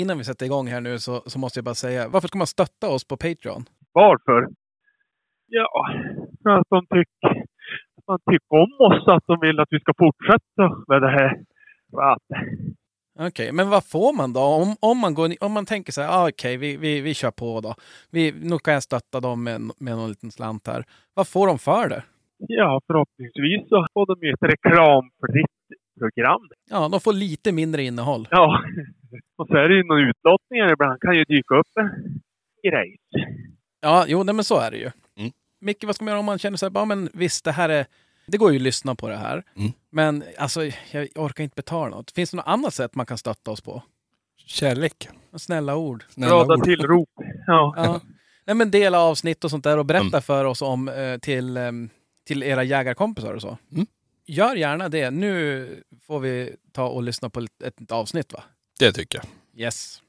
innan vi sätter igång här nu så, så måste jag bara säga, varför ska man stötta oss på Patreon? Varför? Ja, för att de tycker, man tycker om oss, att de vill att vi ska fortsätta med det här. Okej, men vad får man då? Om, om, man, går, om man tänker så här, ah, okej, vi, vi, vi kör på då. Vi, nu kan jag stötta dem med, med någon liten slant här. Vad får de för det? ja, förhoppningsvis så får de ju ett reklamfritt program. Ja, de får lite mindre innehåll. Ja, och så är det ju några utlottningar ibland. kan ju dyka upp en grej. Ja, jo, nej, men så är det ju. Mm. Micke, vad ska man göra om man känner så här, ja men visst, det här är... Det går ju att lyssna på det här. Mm. Men alltså, jag orkar inte betala något. Finns det något annat sätt man kan stötta oss på? Kärlek. Snälla ord. Snälla Glada tillrop. Ja. Ja. Nej, men dela avsnitt och sånt där och berätta Mm. för oss om eh, till, em, till era jägarkompisar och så. Mm. Gör gärna det. Nu får vi ta och lyssna på ett, ett avsnitt va? Det tycker jag. Yes.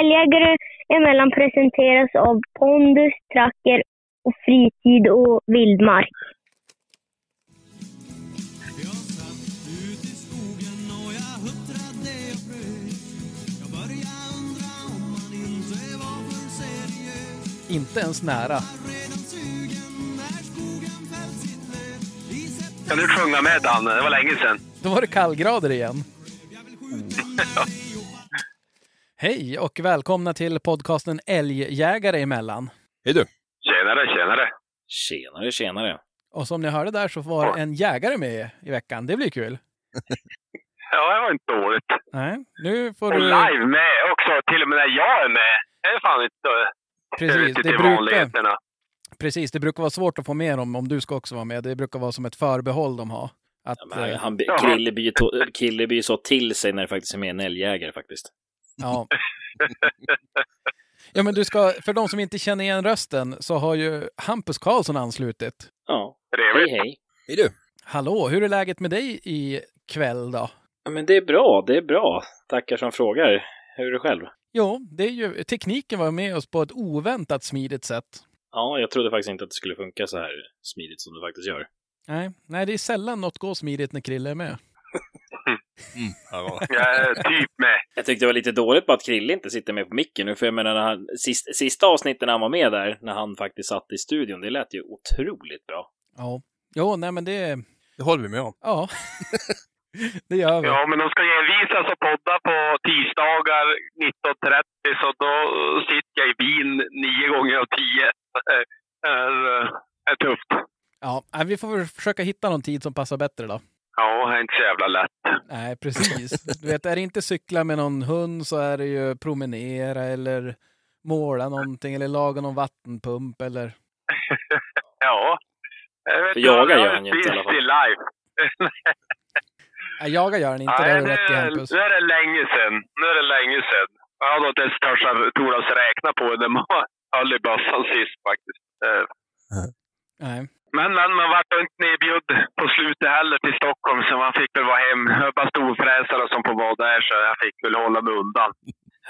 Älgjägare emellan presenteras av pondus, tracker och fritid och vildmark. Jag satt ut Kan du sjunga med Danne? Det var länge sedan. Då var det kallgrader igen. Hej och välkomna till podcasten Älgjägare emellan. Hej du. Tjenare, tjenare. Tjenare, tjenare. Och som ni hörde där så var en jägare med i veckan. Det blir kul. Ja, det var inte dåligt. Nej, nu får Och du... live med också, till och med när jag är med. Det är fan inte Precis, det till brukar. Precis, det brukar vara svårt att få med dem om du ska också vara med. Det brukar vara som ett förbehåll de har. Att, Ja, men han, eh, han, Krille blir ju så till sig när det faktiskt är med en älgjägare faktiskt. Ja. ja, men du ska, för de som inte känner igen rösten så har ju Hampus Karlsson anslutit. Ja, Trevligt. hej hej. Hej du. Hallå, hur är läget med dig i kväll då? Ja, men det är bra, det är bra. Tackar som frågar. Hur är det själv? Jo, det är ju, tekniken var med oss på ett oväntat smidigt sätt. Ja, jag trodde faktiskt inte att det skulle funka så här smidigt som det faktiskt gör. Nej, nej, det är sällan något går smidigt när Krille är med. Mm. Ja, Jag är typ med. Jag tyckte det var lite dåligt på att Krille inte sitter med på micken nu, för jag menar, när han, sist, sista avsnittet när han var med där, när han faktiskt satt i studion, det lät ju otroligt bra. Ja. Jo, nej men det... det håller vi med om. Ja. det gör vi. Ja, men de ska ju envisas och podda på tisdagar 19.30 så då sitter jag i bilen nio gånger av tio. Det är, eh, är tufft. Ja, nej, vi får försöka hitta någon tid som passar bättre då. Ja, det är inte så jävla lätt. Nej, precis. Du vet, är det inte cykla med någon hund så är det ju promenera eller måla någonting eller laga någon vattenpump eller... Ja. Jag vet För inte vad jagar jag gör han ju inte i alla fall. till live. Nej, jaga gör den inte, det har du nu, rätt i Hampus. nu är det länge sedan. Nu är det länge sedan. Jag hade inte ens törs- torats räkna på det när man höll i bössan sist faktiskt. Eh, Nej. Men, men man vart inte nedbjuden på slutet heller till Stockholm så man fick väl vara hem. Det var storfräsare som får vara där så jag fick väl hålla mig undan.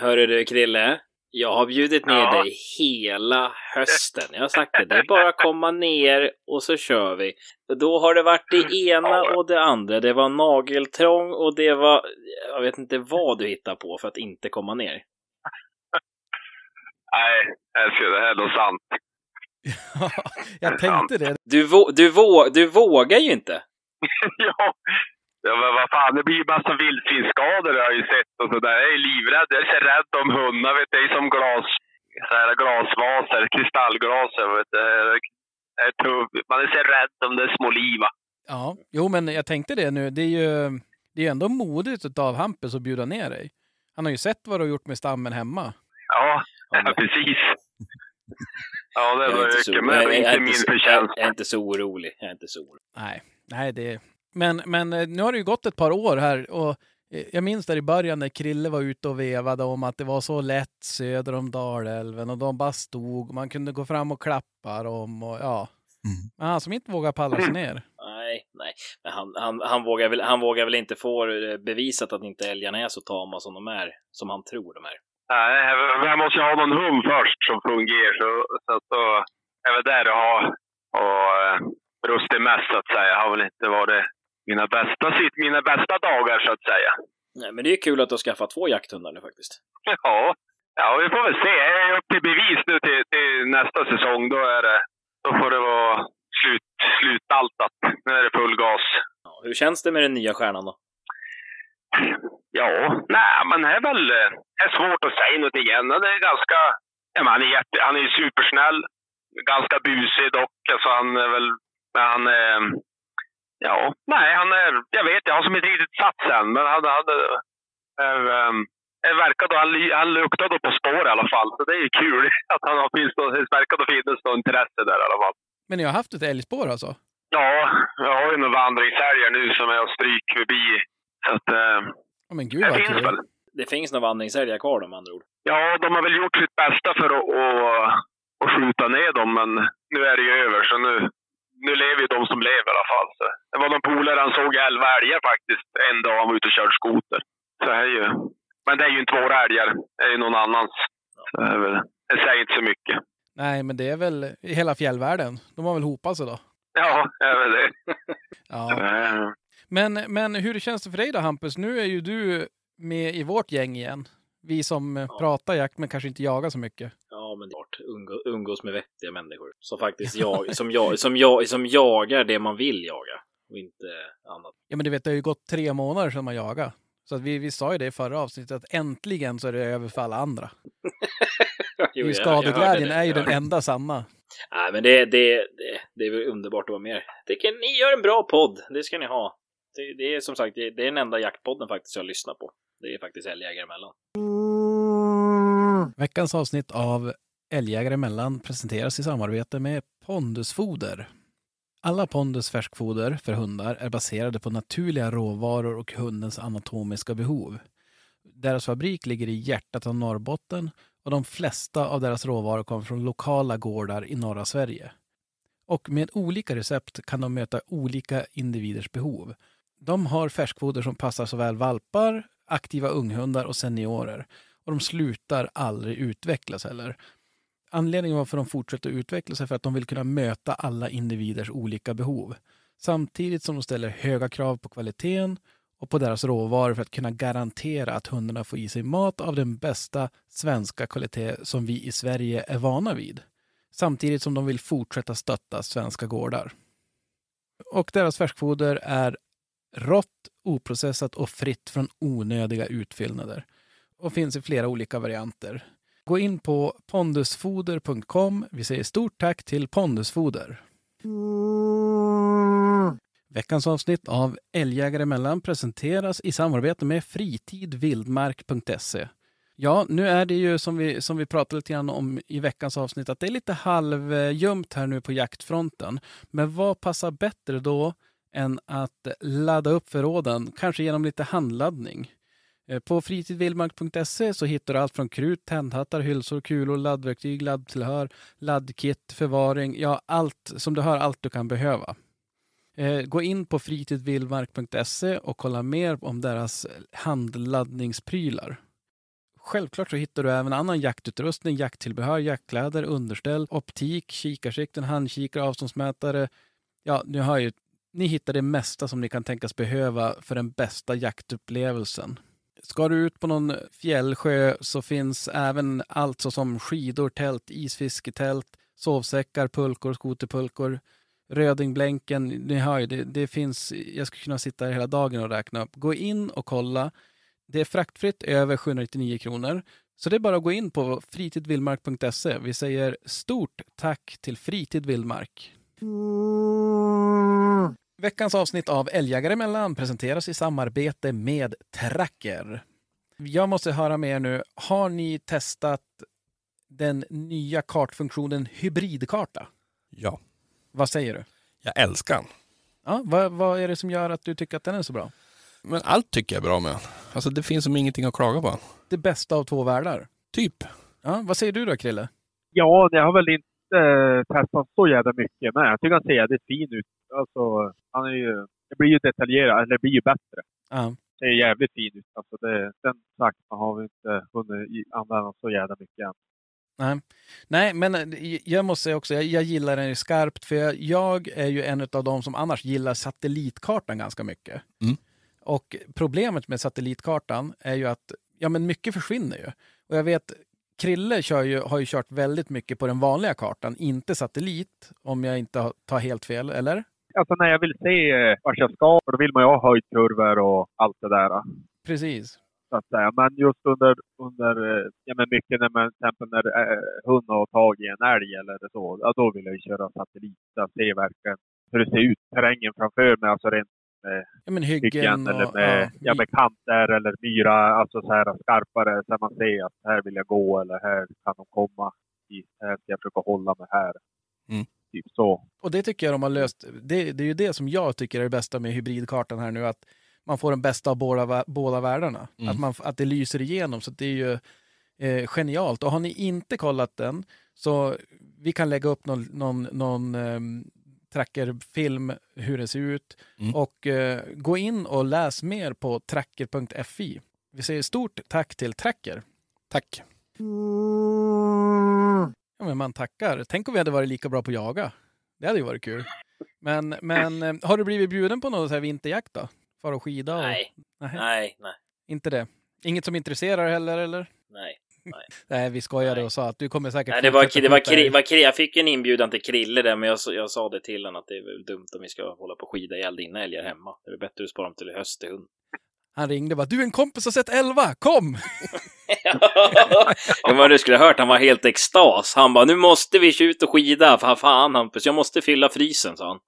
Hörru du Krille, jag har bjudit ner Ja. dig hela hösten. Jag har sagt det, det är bara att komma ner och så kör vi. Då har det varit det ena och det andra. Det var nageltrång och det var, jag vet inte vad du hittar på för att inte komma ner. Nej, älskling, det här är sant. jag tänkte det. Du, vå- du, vå- du vågar ju inte. ja. Ja, men vad fan, det blir ju massa vildsvinsskador har jag ju sett och sådär. Jag är livrädd. Jag är så rädd om hundar, vet du. Det är som glas, så här glasvaser, kristallglaser, vet du. Det är tuff. Man är så rädd om det små liv, va. Ja, jo men jag tänkte det nu. Det är ju det är ändå modigt av Hampus att bjuda ner dig. Han har ju sett vad du har gjort med stammen hemma. Ja, Ja, precis. Ja, det Jag är, var mycket, men det jag, jag, inte är min inte jag, förtjänst. jag är inte så orolig. Jag är inte så orolig. Nej, nej det... Men, men eh, nu har det ju gått ett par år här och eh, jag minns där i början när Krille var ute och vevade om att det var så lätt söder om Dalälven och de bara stod. Man kunde gå fram och klappa dem och ja. Mm. Men han som inte vågar palla sig ner. Nej, nej. Men han, han, han, vågar väl, han vågar väl inte få eh, bevisat att inte älgarna är så tama som de är. Som han tror de är. Nej, jag måste ju ha någon hund först som fungerar. Så, så, så är väl där det har och, brustit mest, så att säga. Har väl inte varit mina bästa, mina bästa dagar, så att säga. Nej, men det är kul att du har skaffat två jakthundar nu faktiskt. Ja, ja vi får väl se. Jag är upp till bevis nu till, till nästa säsong. Då, är det, då får det vara slut, slutaltat. Nu är det full gas. Ja, hur känns det med den nya stjärnan då? Ja, nej, men det är väl det är svårt att säga något igen. Han är ganska... Ja, han, är jätte, han är supersnäll. Ganska busig dock. Alltså han är väl... Men han är... Ja, nej, han är... Jag vet, jag har som inte riktigt satt sen, men han hade... Är, um, det verkar då, han, han luktar då på spår i alla fall, så det är ju kul att han har, finns det verkar då finnas något intresse där i alla fall. Men ni har haft ett älgspår alltså? Ja, jag har ju några vandringsälgar nu som jag stryk förbi. Så att, eh, Ja, men gud det finns kul. väl. Det finns några vandringsälgar kvar då med andra ord. Ja, de har väl gjort sitt bästa för att, att, att skjuta ner dem, men nu är det ju över. Så nu, nu lever ju de som lever i alla fall. Så det var någon polare, han såg elva älgar faktiskt en dag han var ute och körde skoter. Så det är ju, men det är ju inte våra älgar, det är ju någon annans. Så det, är väl, det säger inte så mycket. Nej, men det är väl i hela fjällvärlden. De har väl hopat sig då. Ja, det är väl det. Ja. Men, men hur känns det för dig då Hampus? Nu är ju du med i vårt gäng igen. Vi som eh, pratar jakt men kanske inte jagar så mycket. Ja, men det är klart. Umgå, umgås med vettiga människor. Som faktiskt jag, som, jag, som, jag, som jagar det man vill jaga. Och inte annat. Ja men du vet, det har ju gått tre månader sedan man jagade. Så att vi, vi sa ju det i förra avsnittet att äntligen så är det över för alla andra. Jo, Skadeglädjen det. är ju den enda sanna. Nej, men det, det, det, det är väl underbart att vara med. Tycker ni gör en bra podd. Det ska ni ha. Det, det är som sagt, det, det är den enda jaktpodden faktiskt jag lyssnar på. Det är faktiskt älgjägare emellan. Veckans avsnitt av Älgjägare emellan presenteras i samarbete med Pondusfoder. Alla Pondus färskfoder för hundar är baserade på naturliga råvaror och hundens anatomiska behov. Deras fabrik ligger i hjärtat av Norrbotten och de flesta av deras råvaror kommer från lokala gårdar i norra Sverige. Och med olika recept kan de möta olika individers behov. De har färskfoder som passar såväl valpar, aktiva unghundar och seniorer. Och de slutar aldrig utvecklas heller. Anledningen varför de fortsätter att utvecklas är för att de vill kunna möta alla individers olika behov. Samtidigt som de ställer höga krav på kvaliteten och på deras råvaror för att kunna garantera att hundarna får i sig mat av den bästa svenska kvalitet som vi i Sverige är vana vid. Samtidigt som de vill fortsätta stötta svenska gårdar. Och deras färskfoder är rått, oprocessat och fritt från onödiga utfyllnader och finns i flera olika varianter. Gå in på pondusfoder.com. Vi säger stort tack till Pondusfoder. Veckans avsnitt av Älgjägare emellan presenteras i samarbete med fritidvildmark.se. Ja, nu är det ju som vi, som vi pratade lite grann om i veckans avsnitt att det är lite halvljumt här nu på jaktfronten. Men vad passar bättre då än att ladda upp förråden, kanske genom lite handladdning? Eh, på fritidvildmark.se så hittar du allt från krut, tändhattar, hylsor, kulor, laddverktyg, laddtillhör, laddkit, förvaring, ja allt som du hör, allt du kan behöva. Eh, gå in på fritidvildmark.se och kolla mer om deras handladdningsprylar. Självklart så hittar du även annan jaktutrustning, jakttillbehör, jaktkläder, underställ, optik, kikarsikten, handkikare, avståndsmätare. Ja, ni hör ju, ni hittar det mesta som ni kan tänkas behöva för den bästa jaktupplevelsen. Ska du ut på någon fjällsjö så finns även allt som skidor, tält, isfisketält, sovsäckar, pulkor, skoterpulkor, Rödingblänken, ni hör ju, det, det finns, jag skulle kunna sitta här hela dagen och räkna upp. Gå in och kolla. Det är fraktfritt över 799 kronor. Så det är bara att gå in på fritidvildmark.se. Vi säger stort tack till Fritid Vildmark. Veckans avsnitt av Älgjägare emellan presenteras i samarbete med Tracker. Jag måste höra med er nu. Har ni testat den nya kartfunktionen hybridkarta? Ja. Vad säger du? Jag älskar den. Ja, vad, vad är det som gör att du tycker att den är så bra? Men allt tycker jag är bra med den. Alltså det finns som ingenting att klaga på. Det bästa av två världar. Typ. Ja, vad säger du då, Krille? Ja, jag har väl inte eh, testat så jävla mycket, men jag tycker han ser jävligt fin ut. Alltså, han är ju... Det blir ju detaljerat, eller det blir ju bättre. Ja. Ser jävligt fin ut. Alltså det, den sagt har vi inte hunnit använda så jävla mycket än. Nej. Nej, men eh, jag måste säga också, jag, jag gillar den skarpt, för jag, jag är ju en av de som annars gillar satellitkartan ganska mycket. Mm. Och problemet med satellitkartan är ju att ja, men mycket försvinner ju. Och jag vet, Krille kör ju, har ju kört väldigt mycket på den vanliga kartan, inte satellit, om jag inte tar helt fel, eller? Alltså när jag vill se eh, vart jag ska, då vill man ju ha höjdkurvor och allt det där. Precis. Så att säga. Men just under, under eh, ja, men mycket när man till exempel när eh, hund har tagit en älg eller så, ja, då vill jag ju köra satellit. Ser verkligen hur det ser ut, terrängen framför mig, alltså rent Ja, men hyggen hyggen eller och... med, ja, ja, med kanter eller myra, alltså så här skarpare så man ser att här vill jag gå eller här kan de komma. hit. Här ska jag försöka hålla mig här. Mm. Typ så. Och det tycker jag de har löst. Det, det är ju det som jag tycker är det bästa med hybridkartan här nu, att man får den bästa av båda, båda världarna. Mm. Att, man, att det lyser igenom, så det är ju eh, genialt. Och har ni inte kollat den, så vi kan lägga upp någon, någon, någon ehm, trackerfilm hur det ser ut. Mm. Och eh, gå in och läs mer på tracker.fi. Vi säger stort tack till Tracker. Tack. Ja, men man tackar. Tänk om vi hade varit lika bra på att jaga. Det hade ju varit kul. Men, men eh, har du blivit bjuden på någon så här vinterjakt då? Far och skida? Och... Nej, Nej, nej, nej, Inte det? Inget som intresserar heller eller? nej. Nej, vi skojade Nej. och sa att du kommer säkert Nej, det var, det var, kri, var kri, jag fick en inbjudan till Krille där, men jag, sa- jag sa det till honom att det är väl dumt om vi ska hålla på och skida ihjäl dina älgar hemma. Det är bättre att spara dem till höst till hund. Han ringde och bara, du en kompis har sett elva, kom! ja, men du skulle ha hört, han var helt extas. Han bara, nu måste vi ut och skida. Fan, fan Hampus, jag måste fylla frysen, sa han.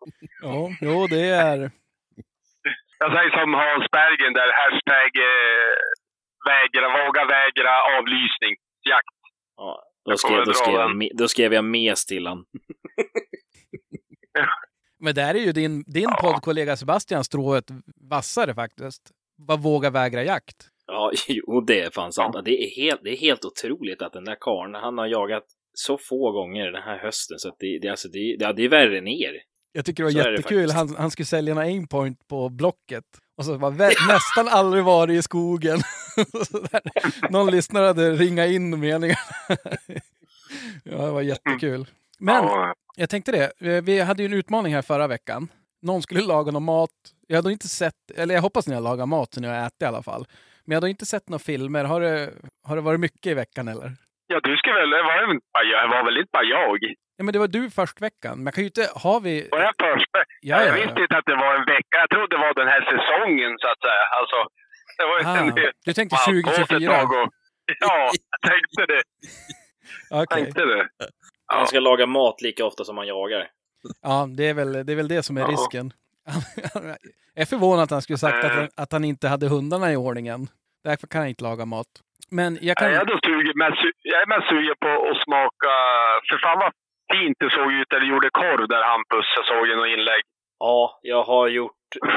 Ja, jo det är... Jag säger som Hans Bergen där, hashtag eh, vägra, våga vägra avlysning. Jakt. Ja, då, skrev, då, skrev jag, då skrev jag mes till han. Men där är ju din, din poddkollega Sebastian strået vassare faktiskt. Vad våga vägra jakt. Ja, jo, det är fan sant. Det är helt, det är helt otroligt att den där karln, han har jagat så få gånger den här hösten så att det, det, alltså, det, det, det är värre än er. Jag tycker det var Så det jättekul. faktiskt. Han, han skulle sälja en aimpoint på Blocket. Och så var nästan aldrig varit i skogen. Någon lyssnare hade ringat in meningar. ja, det var jättekul. Men Ja, jag tänkte det. Vi hade ju en utmaning här förra veckan. Någon skulle laga någon mat. Jag hade inte sett, eller jag hoppas ni har lagat mat så ni har ätit i alla fall. Men jag hade inte sett några filmer. Har det, har det varit mycket i veckan eller? ja, du ska väl... Det var, inte jag- det var väl inte bara jag? Ja, men det var du först veckan. Men jag kan ju inte, har vi... Var jag först? Ja, jag ja, ja. visste inte att det var en vecka. Jag trodde det var den här säsongen, så att säga. Alltså, det var Ah, du tänkte Fan, på ett 2024? tag och- Ja, jag tänkte det. Okej. Tänkte det. Ja. Han ska laga mat lika ofta som han jagar. Ja, det är, väl, det är väl det som är Ja. risken. Jag är förvånad att han skulle sagt att, han- att han inte hade hundarna i ordningen. Därför kan han inte laga mat. Men jag kan... Jag, är sugen, men jag är mest sugen på att smaka... För fan vad fint det såg ut när du gjorde korv där Hampus. Jag såg ju något inlägg. Ja, jag har gjort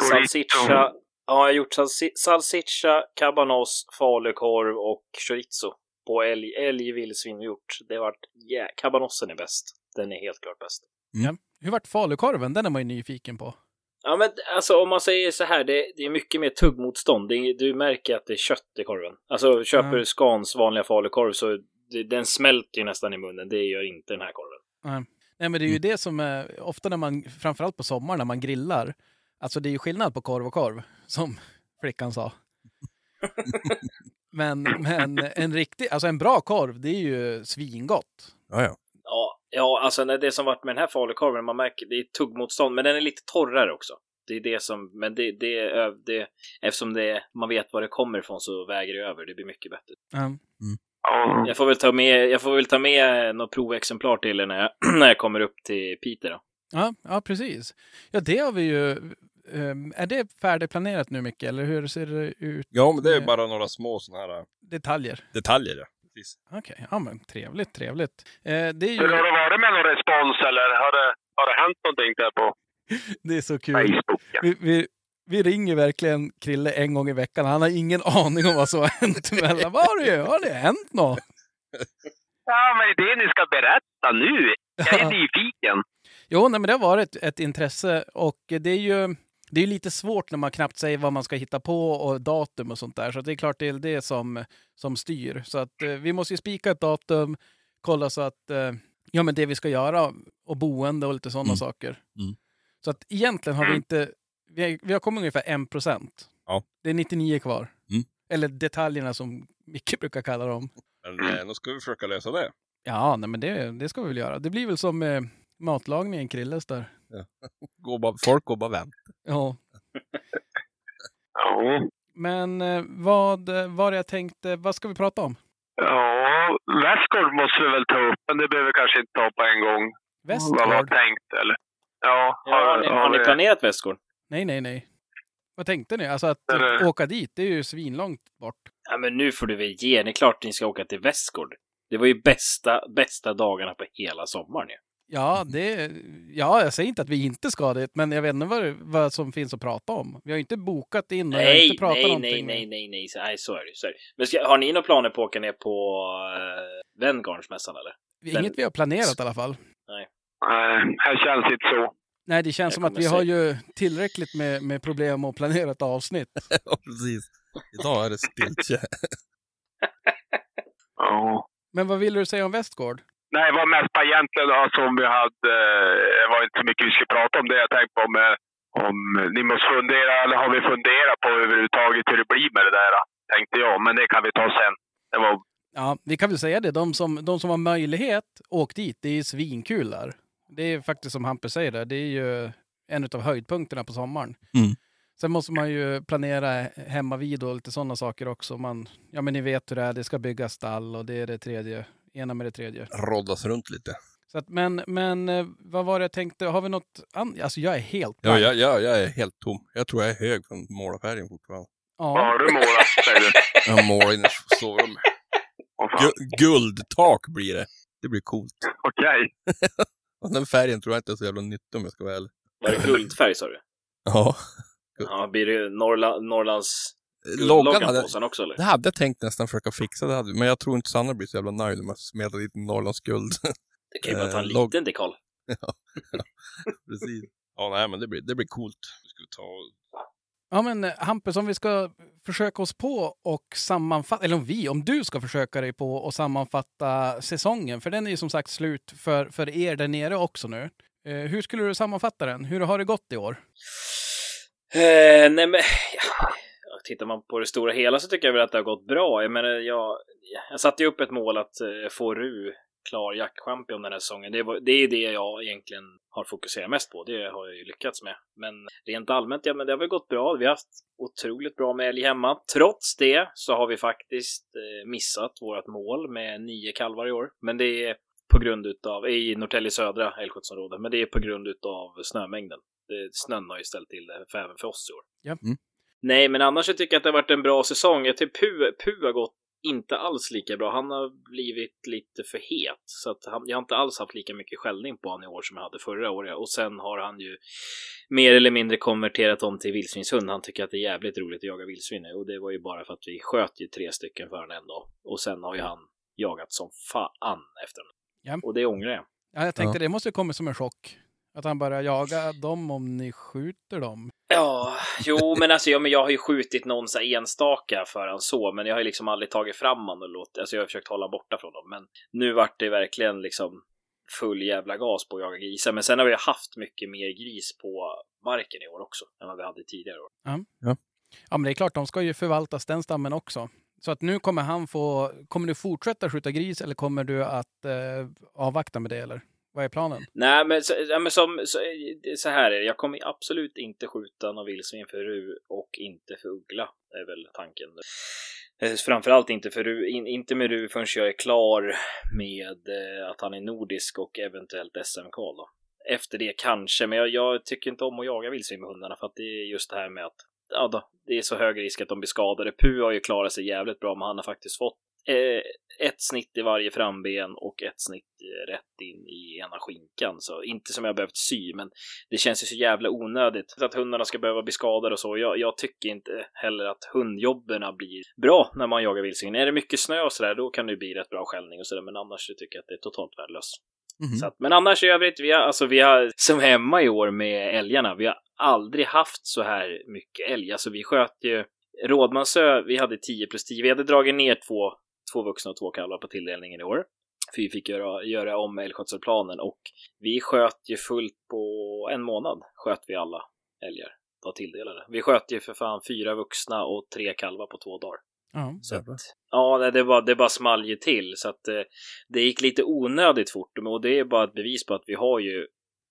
salsiccia. Ja, jag har gjort salsi- salsiccia, cabanos, falukorv och chorizo. På älg, älg vildsvinhjort. Det har varit... Yeah, cabanossen är bäst. Den är helt klart bäst. Ja. Hur vart falukorven? Den är man ju nyfiken på. Ja, men alltså om man säger så här, det, det är mycket mer tuggmotstånd. Det du märker att det är kött i korven. Alltså köper du Scans vanliga falukorv så det, den smälter ju nästan i munnen. Det gör inte den här korven. Nej, Nej, men det är ju det som är, ofta när man, framförallt på sommaren när man grillar, alltså det är ju skillnad på korv och korv, som flickan sa. men, men en riktig, alltså en bra korv, det är ju svingott. Ja, ja. Ja, ja alltså det som varit med den här falukorven, man märker det är tuggmotstånd, men den är lite torrare också. Det är det som, men det, det, det eftersom det, man vet var det kommer ifrån så väger det över. Det blir mycket bättre. Ja. Jag får väl ta med, jag får väl ta med något provexemplar till er när jag, när jag kommer upp till Piteå då. Ja, ja, precis. Ja, det har vi ju. ehm, är det färdigplanerat nu, Micke? Eller hur ser det ut? ja, men det är bara några små sådana här äh, Detaljer? detaljer. Ja. Precis. Okej, ja men trevligt, trevligt. Eh, det är Hur har ju det varit med någon respons eller har det, har det hänt någonting där på det är så kul. Facebook? Vi, vi, vi ringer verkligen Krille en gång i veckan. Han har ingen aning om vad som har hänt mellan. Vad har det, har det hänt något? Ja, men det är det ni ska berätta nu. Jag är nyfiken. Jo, nej, men det har varit ett intresse och det är ju det är ju lite svårt när man knappt säger vad man ska hitta på och datum och sånt där. Så det är klart det är det som, som styr. Så att eh, vi måste ju spika ett datum, kolla så att eh, ja, men det vi ska göra och boende och lite sådana Mm. saker. Mm. Så att egentligen har vi inte, vi, vi har kommit ungefär en procent Ja. Det är 99 kvar. Mm. Eller detaljerna som Micke brukar kalla dem. Men eh, då ska vi försöka lösa det. Ja, nej, men det, det ska vi väl göra. Det blir väl som eh, matlagningen Krilles där. Går bara, folk går bara vänt. Ja. Ja. Men eh, vad eh, var det jag tänkte, vad ska vi prata om? Ja, Västgård måste vi väl ta upp, men det behöver vi kanske inte ta på en gång. Vad var Västgård? tänkt, eller? Ja, Ja, har, ni, har ni planerat Västgård? Nej, nej, nej. Vad tänkte ni? Alltså att det- åka dit, det är ju svinlångt bort. Ja, men nu får du väl ge Det är klart ni ska åka till Västgård. Det var ju bästa, bästa dagarna på hela sommaren ju. Ja, det, ja, jag säger inte att vi inte ska dit, men jag vet inte vad, det- vad som finns att prata om. Vi har ju inte bokat in och jag har Nej, inte pratat nej, nej, någonting. nej, nej, nej, så, nej, så är det. Så är det. Men ska, har ni några planer på att åka ner på uh, Venngarnsmässan eller? Inget vi har planerat i alla fall. Nej, här känns inte så. Nej, det känns Jag som att vi har säga- ju tillräckligt med, med problem att planera ett avsnitt. ja, precis. Idag är det stiltje. Ja. Men vad vill du säga om Västgård? Nej, det var mest på egentligen alltså, om vi hade... eh, Det var inte så mycket vi skulle prata om det. Jag tänkte på om, eh, om ni måste fundera, eller har vi funderat på överhuvudtaget hur det blir med det där? Tänkte jag, men det kan vi ta sen. Det var... Ja, vi kan väl säga det. De som, de som har möjlighet, åk dit. Det är svinkul där. Det är faktiskt som Hampus säger där, det är ju en av höjdpunkterna på sommaren. Mm. Sen måste man ju planera hemma vid och lite sådana saker också. Man, ja men ni vet hur det är, det ska byggas stall och det är det tredje, ena med det tredje. Roddas runt lite. Så att, men, men eh, vad var det jag tänkte, har vi något annat? Alltså jag är helt Ja, blank. jag, jag, jag är helt tom. Jag tror jag är hög från målarfärgen fortfarande. Vad Ja, har du målat, säger du? Jag målar in i sovrummet. Gu- guldtak blir det. Det blir coolt. Okej. Och den färgen tror jag inte är så jävla nyttig om jag ska vara ärlig. Var det guldfärg sa du? Ja. Ja, blir det Norrla, Norrlands Loggan hade, på sen också eller? det hade jag tänkt nästan försöka fixa, det hade, men jag tror inte Sanna blir så jävla nöjd om jag smetar dit Norrlands guld. Det kan ju bara ta en eh, liten dekal. Precis. Ja, nej, men det blir, det blir coolt. Vi ska ta... ja men eh, Hampus, om vi ska försöka oss på och sammanfatta, eller om vi, om du ska försöka dig på och sammanfatta säsongen, för den är ju som sagt slut för, för er där nere också nu. Eh, hur skulle du sammanfatta den? Hur har det gått i år? Eh, nej men, ja, tittar man på det stora hela så tycker jag väl att det har gått bra. Jag menar, jag, jag satte ju upp ett mål att eh, få Ru klar jaktchampion den här säsongen. Det, var, det är det jag egentligen har fokuserat mest på. Det har jag ju lyckats med. Men rent allmänt, ja men det har väl gått bra. Vi har haft otroligt bra med älg hemma. Trots det så har vi faktiskt eh, missat vårt mål med nio kalvar i år. Men det är på grund utav, i Norrtälje södra älgskötselområde, men det är på grund utav snömängden. Det, snön har ju ställt till det för, även för oss i år. Ja. Mm. Nej, men annars så tycker jag att det har varit en bra säsong. Jag tycker Pu, Pu har gått inte alls lika bra. Han har blivit lite för het. Så att han, jag har inte alls haft lika mycket skällning på honom i år som jag hade förra året. Och sen har han ju mer eller mindre konverterat om till vildsvinshund. Han tycker att det är jävligt roligt att jaga vildsvin nu. Och det var ju bara för att vi sköt ju tre stycken för honom en dag. Och sen har ju han jagat som fan efter honom. Ja. Och det ångrar jag. Ja, jag tänkte det måste ju komma som en chock. Att han börjar jaga dem om ni skjuter dem. Ja, jo, men alltså ja, men jag har ju skjutit någon så här enstaka för han så, men jag har ju liksom aldrig tagit fram honom och låtit, alltså jag har försökt hålla borta från dem, men nu vart det verkligen liksom full jävla gas på att jaga grisar. Men sen har vi haft mycket mer gris på marken i år också än vad vi hade tidigare år. Ja, men det är klart, de ska ju förvaltas den stammen också. Så att nu kommer han få... Kommer du fortsätta skjuta gris eller kommer du att eh, avvakta med det eller? Vad är planen? Nej, men, så, ja, men som, så, så här är det. Jag kommer absolut inte skjuta någon vildsvin för ru och inte för uggla. är väl tanken. Eh, framförallt inte för ru, in, inte med ru förrän jag är klar med eh, att han är nordisk och eventuellt SM-kval då. Efter det kanske, men jag, jag tycker inte om att jaga vildsvin med hundarna för att det är just det här med att ja då, det är så hög risk att de blir skadade. Pu har ju klarat sig jävligt bra, men han har faktiskt fått ett snitt i varje framben och ett snitt eh, rätt in i ena skinkan. Så inte som jag behövt sy, men det känns ju så jävla onödigt att hundarna ska behöva bli skadade och så. Jag, jag tycker inte heller att hundjobberna blir bra när man jagar vildsvin. Är det mycket snö och sådär, då kan det bli rätt bra skällning och sådär, men annars så tycker jag att det är totalt värdelöst. Mhm. Så att, men annars i övrigt, vi har, alltså vi har som hemma i år med älgarna, vi har aldrig haft så här mycket älg. Alltså vi sköt ju Rådmansö, vi hade 10 plus 10. Vi hade dragit ner två, två vuxna och två kalvar på tilldelningen i år. För vi fick göra, göra om älgskötselplanen och vi sköt ju fullt på en månad sköt vi alla älgar. var tilldelade. Vi sköt ju för fan fyra vuxna och tre kalvar på två dagar. Ja. Så att, ja, nej, det bara, det bara small ju till så att eh, det gick lite onödigt fort och det är bara ett bevis på att vi har ju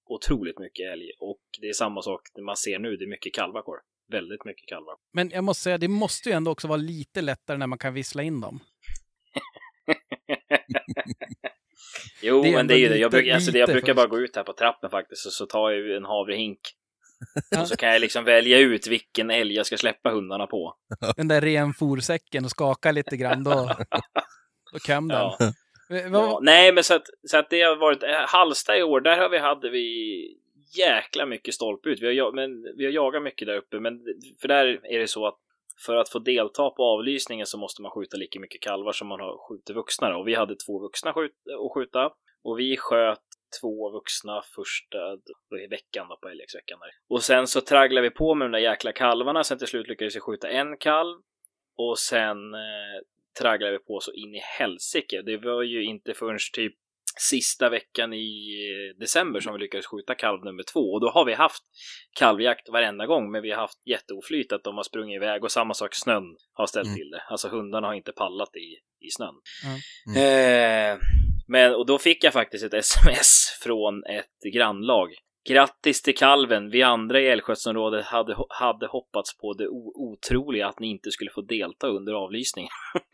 otroligt mycket älg och det är samma sak man ser nu. Det är mycket kalvar kvar. Väldigt mycket kalvar. Men jag måste säga, det måste ju ändå också vara lite lättare när man kan vissla in dem. Jo, Det men det är ju det. Jag, brukar, alltså, det, jag brukar bara gå ut här på trappen faktiskt och så tar jag en havrehink. Och så kan jag liksom välja ut vilken älg jag ska släppa hundarna på. Den där renforsäcken och skaka lite grann, då, då kom den. Ja. Ja, nej, men så att, så att det har varit eh, Halsta i år. Där har vi hade vi jäkla mycket stolpe ut. Vi har, men, vi har jagat mycket där uppe, men för där är det så att för att få delta på avlysningen så måste man skjuta lika mycket kalvar som man har skjutit vuxna. då. Och vi hade två vuxna skjut, att skjuta och vi sköt två vuxna första eh, då i veckan då, på älgjaktsveckan. Och sen så tragglade vi på med de där jäkla kalvarna. Sen till slut lyckades vi skjuta en kalv och sen eh, tragglade vi på så in i helsike. Det var ju inte förrän typ sista veckan i eh, december som vi lyckades skjuta kalv nummer två. Och då har vi haft kalvjakt varenda gång, men vi har haft jätteoflyt att de har sprungit iväg och samma sak snön har ställt Mm. till det. Alltså hundarna har inte pallat i, i snön. Mm. Eh, men, och då fick jag faktiskt ett sms från ett grannlag. Grattis till kalven! Vi andra i älgskötselområdet hade, hade hoppats på det otroliga att ni inte skulle få delta under avlysningen.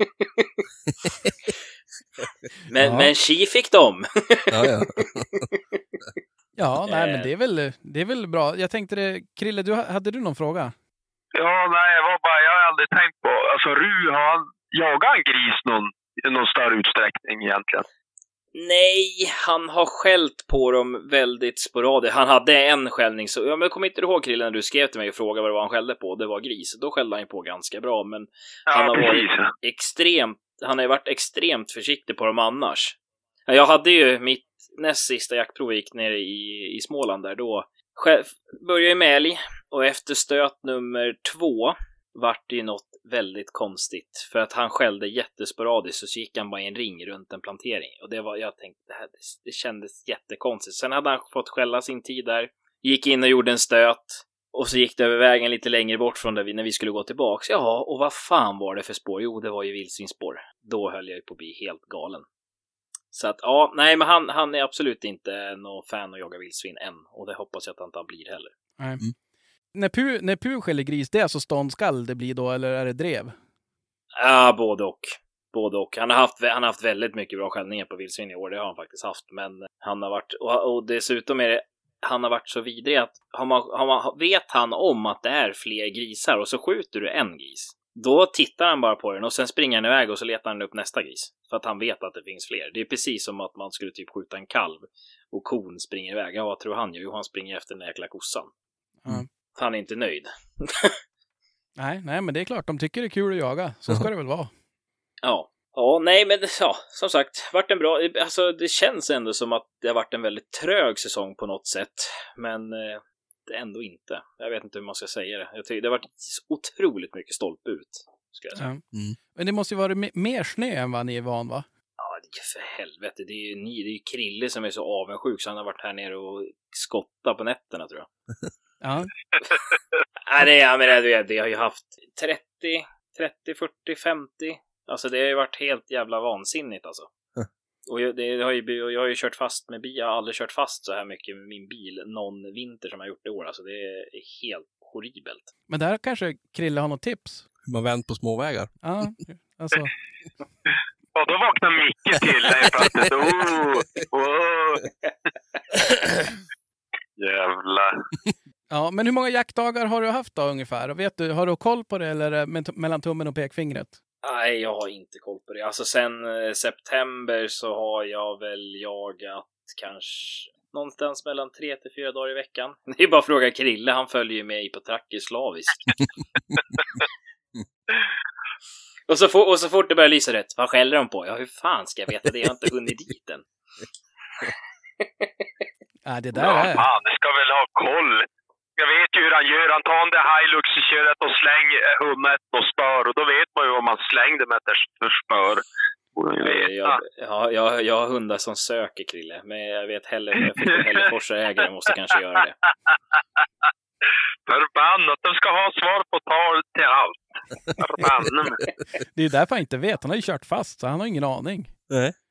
men, Ja. men tji fick de! Ja, ja. Ja, nej, men Eh. det är, väl, det är väl bra. Jag tänkte det, Krille, du, hade du någon fråga? Ja, nej, jag var bara, jag har aldrig tänkt på, alltså Ru, har han jagat en gris någon, i någon större utsträckning egentligen? Nej, han har skällt på dem väldigt sporadiskt. Han hade en skällning, så ja, men jag kommer inte ihåg Krille när du skrev till mig och frågade vad det var han skällde på. Det var gris. Då skällde han ju på ganska bra, men Han Ja, har varit- precis. extremt, han har ju varit extremt försiktig på dem annars. Jag hade ju mitt näst sista jaktprov jag gick nere i, i Småland där då. Själv, började ju med älg och efter stöt nummer två vart det ju något väldigt konstigt. För att han skällde jättesporadiskt och så gick han bara i en ring runt en plantering. Och det var, jag tänkte, det, här, det, det kändes jättekonstigt. Sen hade han fått skälla sin tid där. Gick in och gjorde en stöt. Och så gick det över vägen lite längre bort från där vi, när vi skulle gå tillbaks. Ja, och vad fan var det för spår? Jo, det var ju vildsvinsspår. Då höll jag ju på att bli helt galen. Så att ja, nej, men han, han är absolut inte någon fan att jaga vildsvin än. Och det hoppas jag att han inte blir heller. Nej. När Pu, när Pu skäller gris, det är alltså ståndskall det blir då, eller är det drev? Ja, både och. Både och. Han har haft, han har haft väldigt mycket bra skällningar på vildsvin i år, det har han faktiskt haft. Men han har varit, och, och dessutom är det, han har varit så vidrig att har man, har man, vet han om att det är fler grisar och så skjuter du en gris. Då tittar han bara på den och sen springer han iväg och så letar han upp nästa gris. För att han vet att det finns fler. Det är precis som att man skulle typ skjuta en kalv och kon springer iväg. Ja, vad tror han gör? Jo, han springer efter den där jäkla kossan. Mm. Han är inte nöjd. Nej, nej, men det är klart, de tycker det är kul att jaga. Så ska det väl vara. Ja. Ja, nej, men ja, som sagt, vart en bra, alltså det känns ändå som att det har varit en väldigt trög säsong på något sätt, men eh, det är ändå inte. Jag vet inte hur man ska säga det. Jag tycker det har varit otroligt mycket stolpe ut, skulle jag säga. Ja. Men det måste ju vara me- mer snö än vad ni är van, va? Ja, det är för helvete. Det är ju ni, det är ju Krille som är så avundsjuk så han har varit här nere och skottat på nätterna tror jag. Ja. Nej, det, jag menar, det, det har ju haft 30, 30, 40, 50. Alltså det har ju varit helt jävla vansinnigt alltså. Och jag, det har ju, jag har ju kört fast med bil, jag har aldrig kört fast så här mycket med min bil någon vinter som jag gjort i år. Alltså det är helt horribelt. Men där kanske Krille har något tips? Hur man vänt på småvägar. Ja, alltså. Och då vaknar Micke till helt plötsligt. Oh, oh. Jävlar. Ja, men hur många jaktdagar har du haft då ungefär? Och Vet du, har du koll på det eller är det med, mellan tummen och pekfingret? Nej, jag har inte koll på det. Alltså sen eh, september så har jag väl jagat kanske någonstans mellan tre till fyra dagar i veckan. Det är bara att fråga Krille, han följer ju med i på tracker slaviskt. och, så for, och så fort det börjar lysa rätt, vad skäller de på? Ja, hur fan ska jag veta det? Jag har inte hunnit dit än. Ja, det där Ja, är... fan, det ska väl ha koll. Jag vet ju hur han gör. Han tar där Hilux och kör ett och slänger hummet och spör. Och då vet man ju vad man slängde med för spör. Jag, ja, jag, jag har hundar som söker Krille, men jag vet heller, jag fick Hälleforsa ägare måste kanske göra det. Förbannat, de ska ha svar på tal till allt. Förbanne mig. Det är därför han inte vet. Han har ju kört fast, så han har ingen aning. Nej.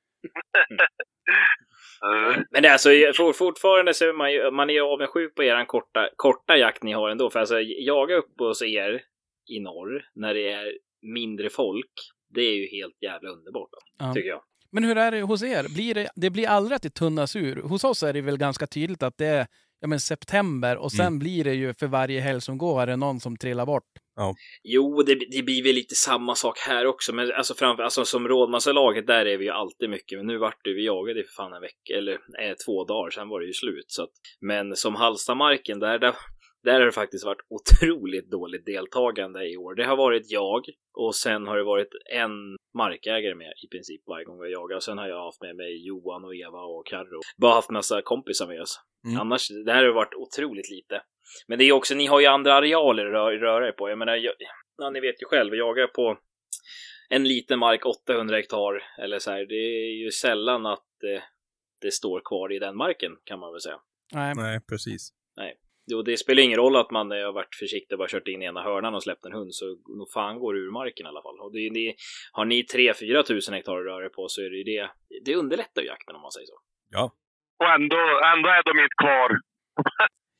Eh, Men det är alltså, for, fortfarande så är man ju, man är ju avundsjuk på er korta, korta jakt ni har ändå. För alltså, jaga upp hos er i norr när det är mindre folk, det är ju helt jävla underbart. Då, Ja. Tycker jag. Men hur är det hos er? Blir det, det blir aldrig att det tunnas ur. Hos oss är det väl ganska tydligt att det är ja, men september och sen blir det ju för varje helg som går är det någon som trillar bort. Jo, det, det blir väl lite samma sak här också, men alltså, framför, alltså som rådmassalaget, där är vi ju alltid mycket, men nu vart det, vi jagade i för fan en vecka, eller eh, två dagar, sen var det ju slut. Så att, men som Hallstamarken, där, där, där har det faktiskt varit otroligt dåligt deltagande i år. Det har varit jag och sen har det varit en markägare med i princip varje gång vi har jagat. Sen har jag haft med mig Johan och Eva och Karro. Bara haft massa kompisar med oss. Mm. Annars, det här har varit otroligt lite. Men det är också, ni har ju andra arealer att rö- röra er på. Jag menar, jag, ja, ni vet ju själv, jag jagar på en liten mark, 800 hektar eller så här. Det är ju sällan att eh, det står kvar i den marken kan man väl säga. Nej. Nej, precis. Jo, det spelar ingen roll att man eh, har varit försiktig och bara kört in i ena hörnan och släppt en hund, så nog fan går det ur marken i alla fall. Och det, det, har ni 3-4 tusen hektar att röra på så är det det, det underlättar ju jakten om man säger så. Och ändå, ändå är de inte kvar.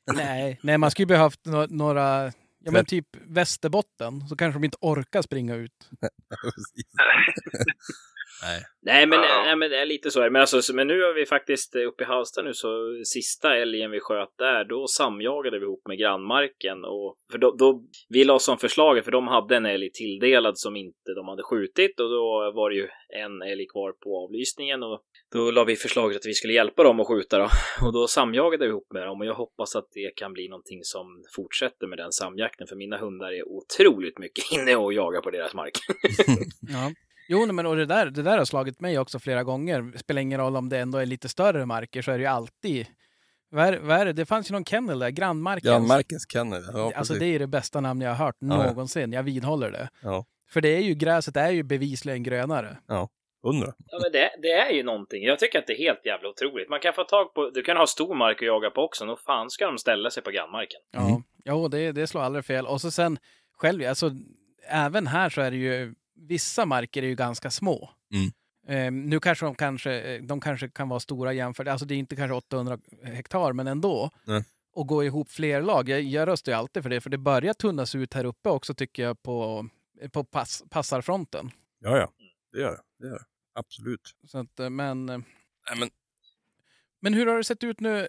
Nej, nej, man skulle ju behövt no några, ja men typ Västerbotten, så kanske de inte orkar springa ut. Nej. Nej, men, Ja. nej, men det är lite så. Men, alltså, så- men nu har vi faktiskt eh, uppe i Hallsta nu, så sista älgen vi sköt där, då samjagade vi ihop med grannmarken. Och, för då, då, vi la som förslaget, för de hade en älg tilldelad som inte de hade skjutit och då var det ju en älg kvar på avlysningen och då la vi förslaget att vi skulle hjälpa dem att skjuta då. Och då samjagade vi ihop med dem och jag hoppas att det kan bli någonting som fortsätter med den samjakten, för mina hundar är otroligt mycket inne och jagar på deras mark. Ja. Jo, men och det där, det där har slagit mig också flera gånger. Spelar ingen roll om det ändå är lite större marker så är det ju alltid... Vad är, vad är det? det fanns ju någon kennel där, Grannmarkens. Grannmarkens kennel. Ja, alltså det är det bästa namn jag har hört ja. någonsin. Jag vidhåller det. Ja. För det är ju, gräset är ju bevisligen grönare. Undra. Ja, men det, det är ju någonting. Jag tycker att det är helt jävla otroligt. Man kan få tag på, du kan ha stor mark att jaga på också. Nog fan ska de ställa sig på grannmarken. Ja, Mm. jo, det, det slår aldrig fel. Och så sen själv, alltså även här så är det ju, vissa marker är ju ganska små. Mm. Eh, nu kanske de kanske, de kanske kan vara stora jämfört, alltså det är inte kanske 800 hektar, men ändå. Nej. Och gå ihop fler lag. Jag, jag röstar ju alltid för det, för det börjar tunnas ut här uppe också tycker jag på, på pass, passarfronten. Ja, ja. Det gör det. det, gör det. Absolut. Så att, eh, men, eh, Nej, men men hur har det sett ut nu?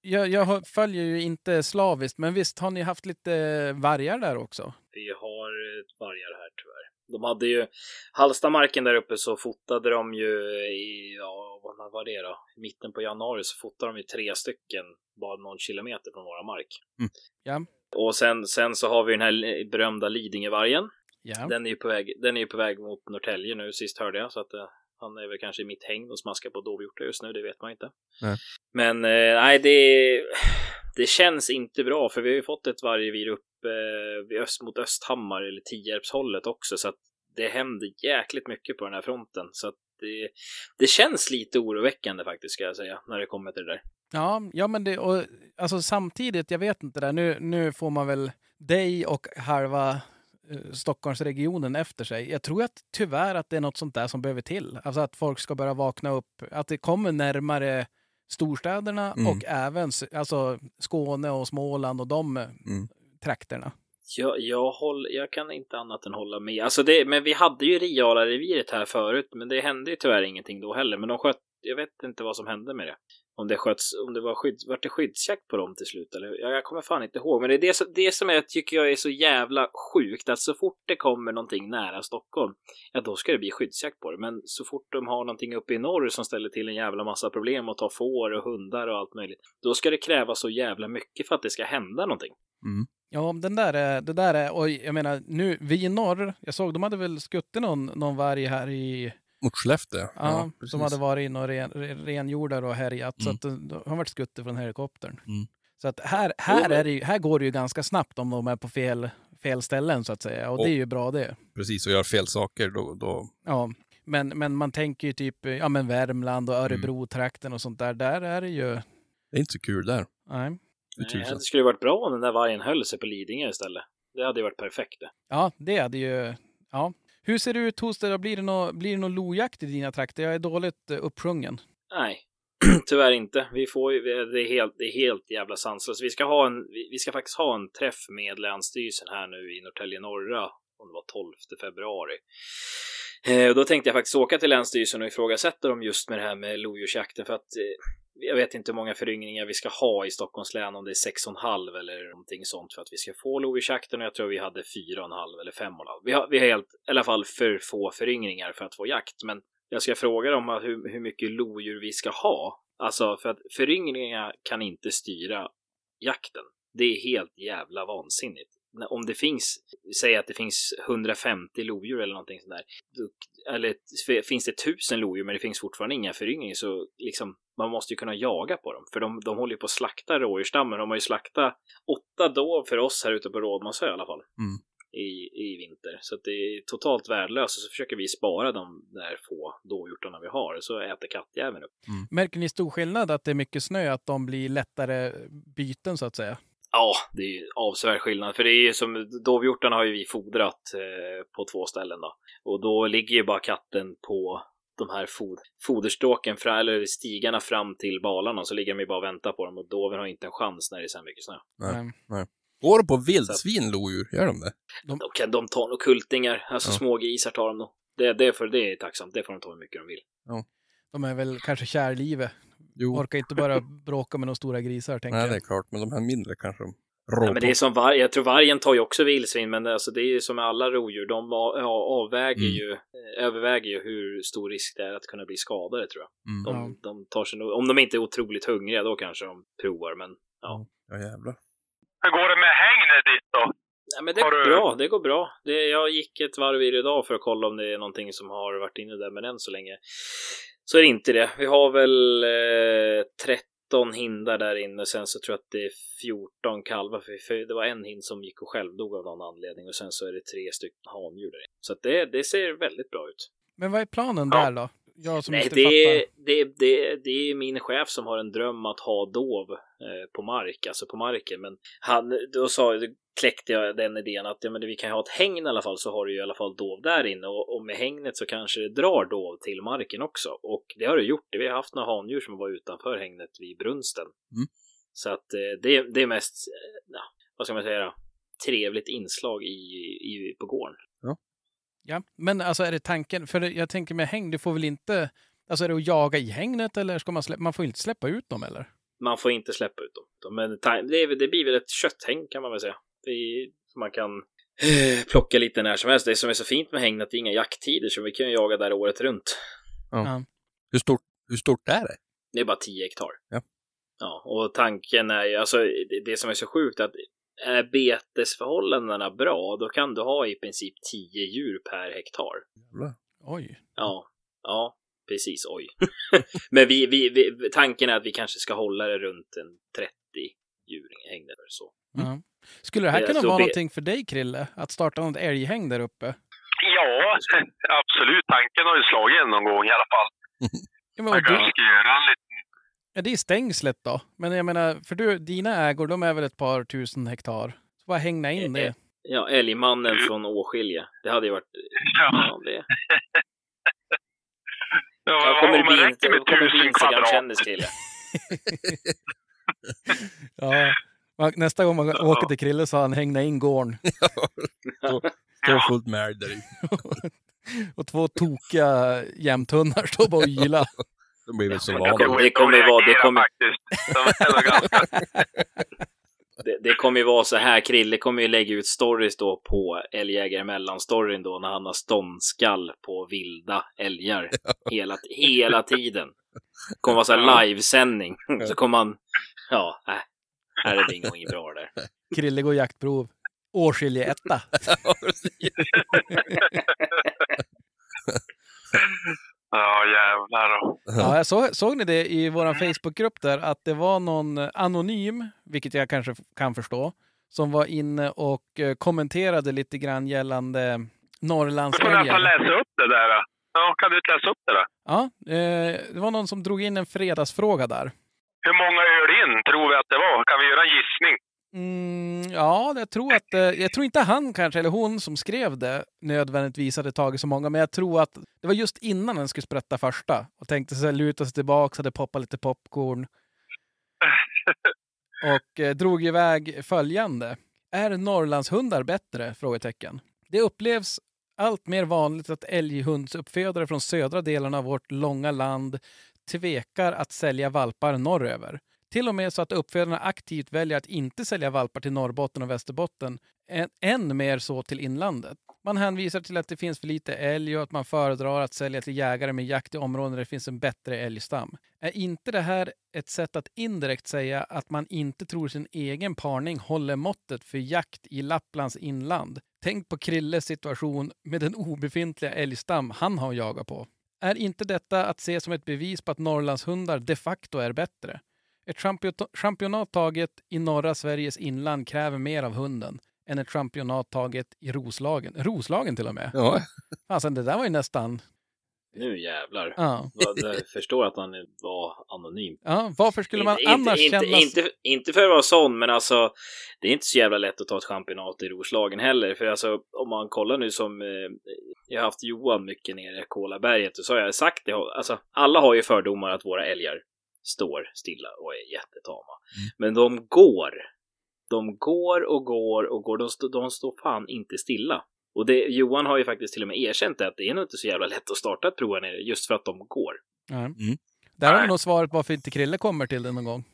Jag, jag följer ju inte slaviskt, men visst har ni haft lite vargar där också? Vi har eh, vargar här tyvärr. De hade ju Hallstamarken där uppe så fotade de ju i, ja vad var det då? I mitten på januari så fotade de ju tre stycken bara någon kilometer från våra mark. Mm. Ja. Och sen, sen så har vi den här berömda Lidingövargen. Ja. Den är ju på väg, den är på väg mot Norrtälje nu, sist hörde jag. Så att eh, han är väl kanske i mitt hägn och smaskar på dovhjortar just nu, det vet man inte. Nej. Men eh, nej, det, det känns inte bra, för vi har ju fått ett vargrevir upp eh, öst, mot Östhammar eller Tierpshållet också, så att det händer jäkligt mycket på den här fronten. Så att det, det känns lite oroväckande faktiskt, ska jag säga, när det kommer till det där. Ja, ja men det, och, alltså samtidigt, jag vet inte där, nu, nu får man väl dig och halva eh, Stockholmsregionen efter sig. Jag tror att tyvärr att det är något sånt där som behöver till. Alltså att folk ska börja vakna upp, att det kommer närmare storstäderna Mm. och även alltså Skåne och Småland och de Mm. Trakterna. Jag, jag, håll, jag kan inte annat än hålla med. Alltså det, men vi hade ju Riala-reviret här förut, men det hände ju tyvärr ingenting då heller. Men de sköt, jag vet inte vad som hände med det. Om det sköts, om det var skydds, vart det skyddsjakt på dem till slut eller? Jag, jag kommer fan inte ihåg. Men det är det, som- det som jag tycker jag är så jävla sjukt, att så fort det kommer någonting nära Stockholm, ja då ska det bli skyddsjakt på det. Men så fort de har någonting uppe i norr som ställer till en jävla massa problem och tar får och hundar och allt möjligt, då ska det krävas så jävla mycket för att det ska hända någonting. Ja, den där är, det där är, och jag menar nu, vi i norr, jag såg de hade väl skuttit någon, någon varg här i, Mot Skellefteå? ja, precis. som hade varit in och ren, ren- renjordar och härjat. Så Mm. att de, de har varit skuttit från helikoptern. Mm. Så att här, här, är det här går det ju ganska snabbt om de är på fel, fel ställen så att säga. Och det är ju bra det. Precis, och gör fel saker då, då Ja. Men, men man tänker ju typ ja, men Värmland och Örebro-trakten och sånt där. Där är det ju... det är inte så kul där. Nej. Nej, det skulle varit bra om den där vargen höll sig på Lidingö istället. Det hade ju varit perfekt det. Ja, det hade ju... Ja. Hur ser det ut hos dig? då? Blir det någon blir det nå lojakt i dina trakter? Jag är dåligt eh, uppsjungen. Nej, tyvärr inte. Vi får ju, det, är helt, det är helt jävla sanslöst. Vi ska, ha en, vi vi ska faktiskt ha en träff med Länsstyrelsen här nu i Norrtälje Norra, om det var 12 februari. Eh, och då tänkte jag faktiskt åka till Länsstyrelsen och ifrågasätta dem just med det här med lodjursjakten för att eh, jag vet inte hur många föryngringar vi ska ha i Stockholms län, om det är 6,5 eller någonting sånt för att vi ska få lodjursjakten och jag tror vi hade 4,5 eller 5,5. Vi har, vi har helt, i alla fall för få föryngringar för att få jakt, men jag ska fråga dem hur, hur mycket lodjur vi ska ha. Alltså för att föryngringar kan inte styra jakten. Det är helt jävla vansinnigt. Om det finns, säg att det finns 150 lodjur eller någonting sånt där. Eller finns det 1000 lodjur men det finns fortfarande inga föryngringar så liksom man måste ju kunna jaga på dem. För de, de håller ju på att slakta rådjursstammen. De har ju slaktat åtta dov för oss här ute på Rådmansö i alla fall. Mm. I, I vinter. Så att det är totalt värdelöst. Och så försöker vi spara de där få dovhjortarna vi har. Så äter kattjäveln upp. Märker ni stor skillnad att det är mycket snö, att de blir lättare byten så att säga? Ja, det är ju avsevärd skillnad. För det är ju som dovhjortarna har ju vi fodrat eh, på två ställen då. Och då ligger ju bara katten på de här fod foderstråken, fra, eller stigarna fram till balarna. Så ligger de ju bara och väntar på dem och doven har inte en chans när det är så här mycket snö. Nej. Går de på vildsvin, lodjur? Gör de det? De, kan, de tar nog kultingar, alltså Ja. små grisar tar de nog. Det, det, är för, det är tacksamt, det får de ta hur mycket de vill. De är väl kanske kär i livet. Jo, Orkar inte bara bråka med de stora grisar, tänker nej det är jag. klart. Men de här mindre kanske de Ja, rår men det är som varg, jag tror vargen tar ju också vildsvin, men det, alltså, det är ju som med alla rovdjur, de ja, avväger Mm. ju, eh, överväger ju hur stor risk det är att kunna bli skadade tror jag. Mm. De, Ja. de tar sig om de inte är otroligt hungriga, då kanske de provar, men Ja jävlar. Hur går det med hängnet ditt då? Nej, men det går du- bra. Det går bra. Det, jag gick ett varv i det idag för att kolla om det är någonting som har varit inne där, men än så länge så är det inte det. Vi har väl eh, 13 hindar där inne, sen så tror jag att det är 14 kalvar. För, det var en hind som gick och självdog av någon anledning och sen så är det tre stycken handjur där inne. Så att det, det ser väldigt bra ut. Men vad är planen Ja. där då? Jag som Nej, inte det fattar. det, det, det är min chef som har en dröm att ha dov eh, på mark, alltså på marken. Men han, då sa, kläckte jag den idén att ja, men vi kan ha ett hägn i alla fall så har du ju i alla fall dov där inne och, och med hägnet så kanske det drar dov till marken också. Och det har det gjort. Vi har haft några handjur som var utanför hägnet vid brunsten. Mm. Så att eh, det, det är mest, eh, ja, vad ska man säga trevligt inslag i, i, på gården. Ja, men alltså är det tanken? För jag tänker med häng, du får väl inte... Alltså är det att jaga i hängnet eller ska man släppa... Man får inte släppa ut dem eller? Man får inte släppa ut dem. Men det, det blir väl ett kötthäng kan man väl säga. Det är, man kan eh, plocka lite när som helst. Det som är så fint med hägnet är inga jakttider så vi kan ju jaga där året runt. Ja. Hur stort, hur stort är det? Det är bara 10 hektar. Ja. Ja, och tanken är ju, alltså det, det som är så sjukt att är betesförhållandena bra, då kan du ha i princip 10 djur per hektar. Jävlar. Oj. Ja, ja, precis. Oj. Men vi, vi, vi, tanken är att vi kanske ska hålla det runt en 30 djur i hägnet eller så. Ja. Skulle det här Det är kunna vara be- någonting för dig, Krille? Att starta något älghäng där uppe? Ja, absolut. Tanken har ju slagit en någon gång i alla fall. Ja, men, Man kanske du, ska göra en liten... ja, det är stängslet då. Men jag menar, för du, dina ägor, de är väl ett par tusen hektar? Så bara hängna in det. Ja, älgmannen från Åskilje. Det hade ju varit... Ja, Ja, det... ja Jag kommer om bli, det en- räcker med jag kommer bli tusen kvadrat. Instagram-kändis Krille. Ja. Nästa gång man åker till Krille så har han hängna in gården. Står fullt med älg där i. och två tokiga jämthundar står bara och ylar. De blir väl så Det vana. kommer- det kommer ju vara- det kommer-. Det, det kommer ju vara så här, Krille kommer ju lägga ut stories då på Älgjägare mellan-storyn då när han har ståndskall på vilda älgar hela, hela tiden. Det kommer vara så här livesändning. Så kommer han, ja, äh, här är det inget bra där. Krille går jaktprov. Årskilje etta. Ja, jävlar då. Ja, jag såg, såg ni det i vår Facebookgrupp där att det var någon anonym, vilket jag kanske kan förstå, som var inne och eh, kommenterade lite grann gällande Du får nästan läsa upp det där. då. Ja, kan du inte läsa upp det där? Ja, eh, det var någon som drog in en fredagsfråga där. Hur många öl Lindén tror vi att det var. Kan vi göra en gissning? Mm, ja, jag tror att eh, jag tror inte han kanske, eller hon som skrev det, nödvändigtvis hade tagit så många, men jag tror att det var just innan den skulle sprätta första och tänkte sig luta sig tillbaka, hade poppat lite popcorn och eh, drog iväg följande. Är Norrlandshundar bättre? Frågetecken. Det upplevs allt mer vanligt att älghundsuppfödare från södra delarna av vårt långa land tvekar att sälja valpar norröver. Till och med så att uppfödarna aktivt väljer att inte sälja valpar till Norrbotten och Västerbotten, än, mer så till inlandet. Man hänvisar till att det finns för lite älg och att man föredrar att sälja till jägare med jakt i områden där det finns en bättre älgstam. Är inte det här ett sätt att indirekt säga att man inte tror sin egen parning håller måttet för jakt i Lapplands inland? Tänk på Krilles situation med den obefintliga älgstam han har jagat på. Är inte detta att se som ett bevis på att Norrlandshundar de facto är bättre? Ett champio- championat taget i norra Sveriges inland kräver mer av hunden än ett championat taget i Roslagen. Roslagen till och med. Ja, Alltså, det där var ju nästan... Nu jävlar. Ja. Jag förstår att han var anonym. Ja, varför skulle man inte, annars inte, känna... inte, inte för att vara sån, men alltså det är inte så jävla lätt att ta ett championat i Roslagen heller. För alltså om man kollar nu som, eh, jag har haft Johan mycket nere i Kolaberget och så har jag sagt det, alltså alla har ju fördomar att våra älgar står stilla och är jättetama. Men de går. De går och går och går. De, stå, de står fan inte stilla. Och det, Johan har ju faktiskt till och med erkänt det, att det är nog inte så jävla lätt att starta ett prov här nere just för att de går. Ja. Där har vi nog svaret varför inte Krille kommer till det någon gång.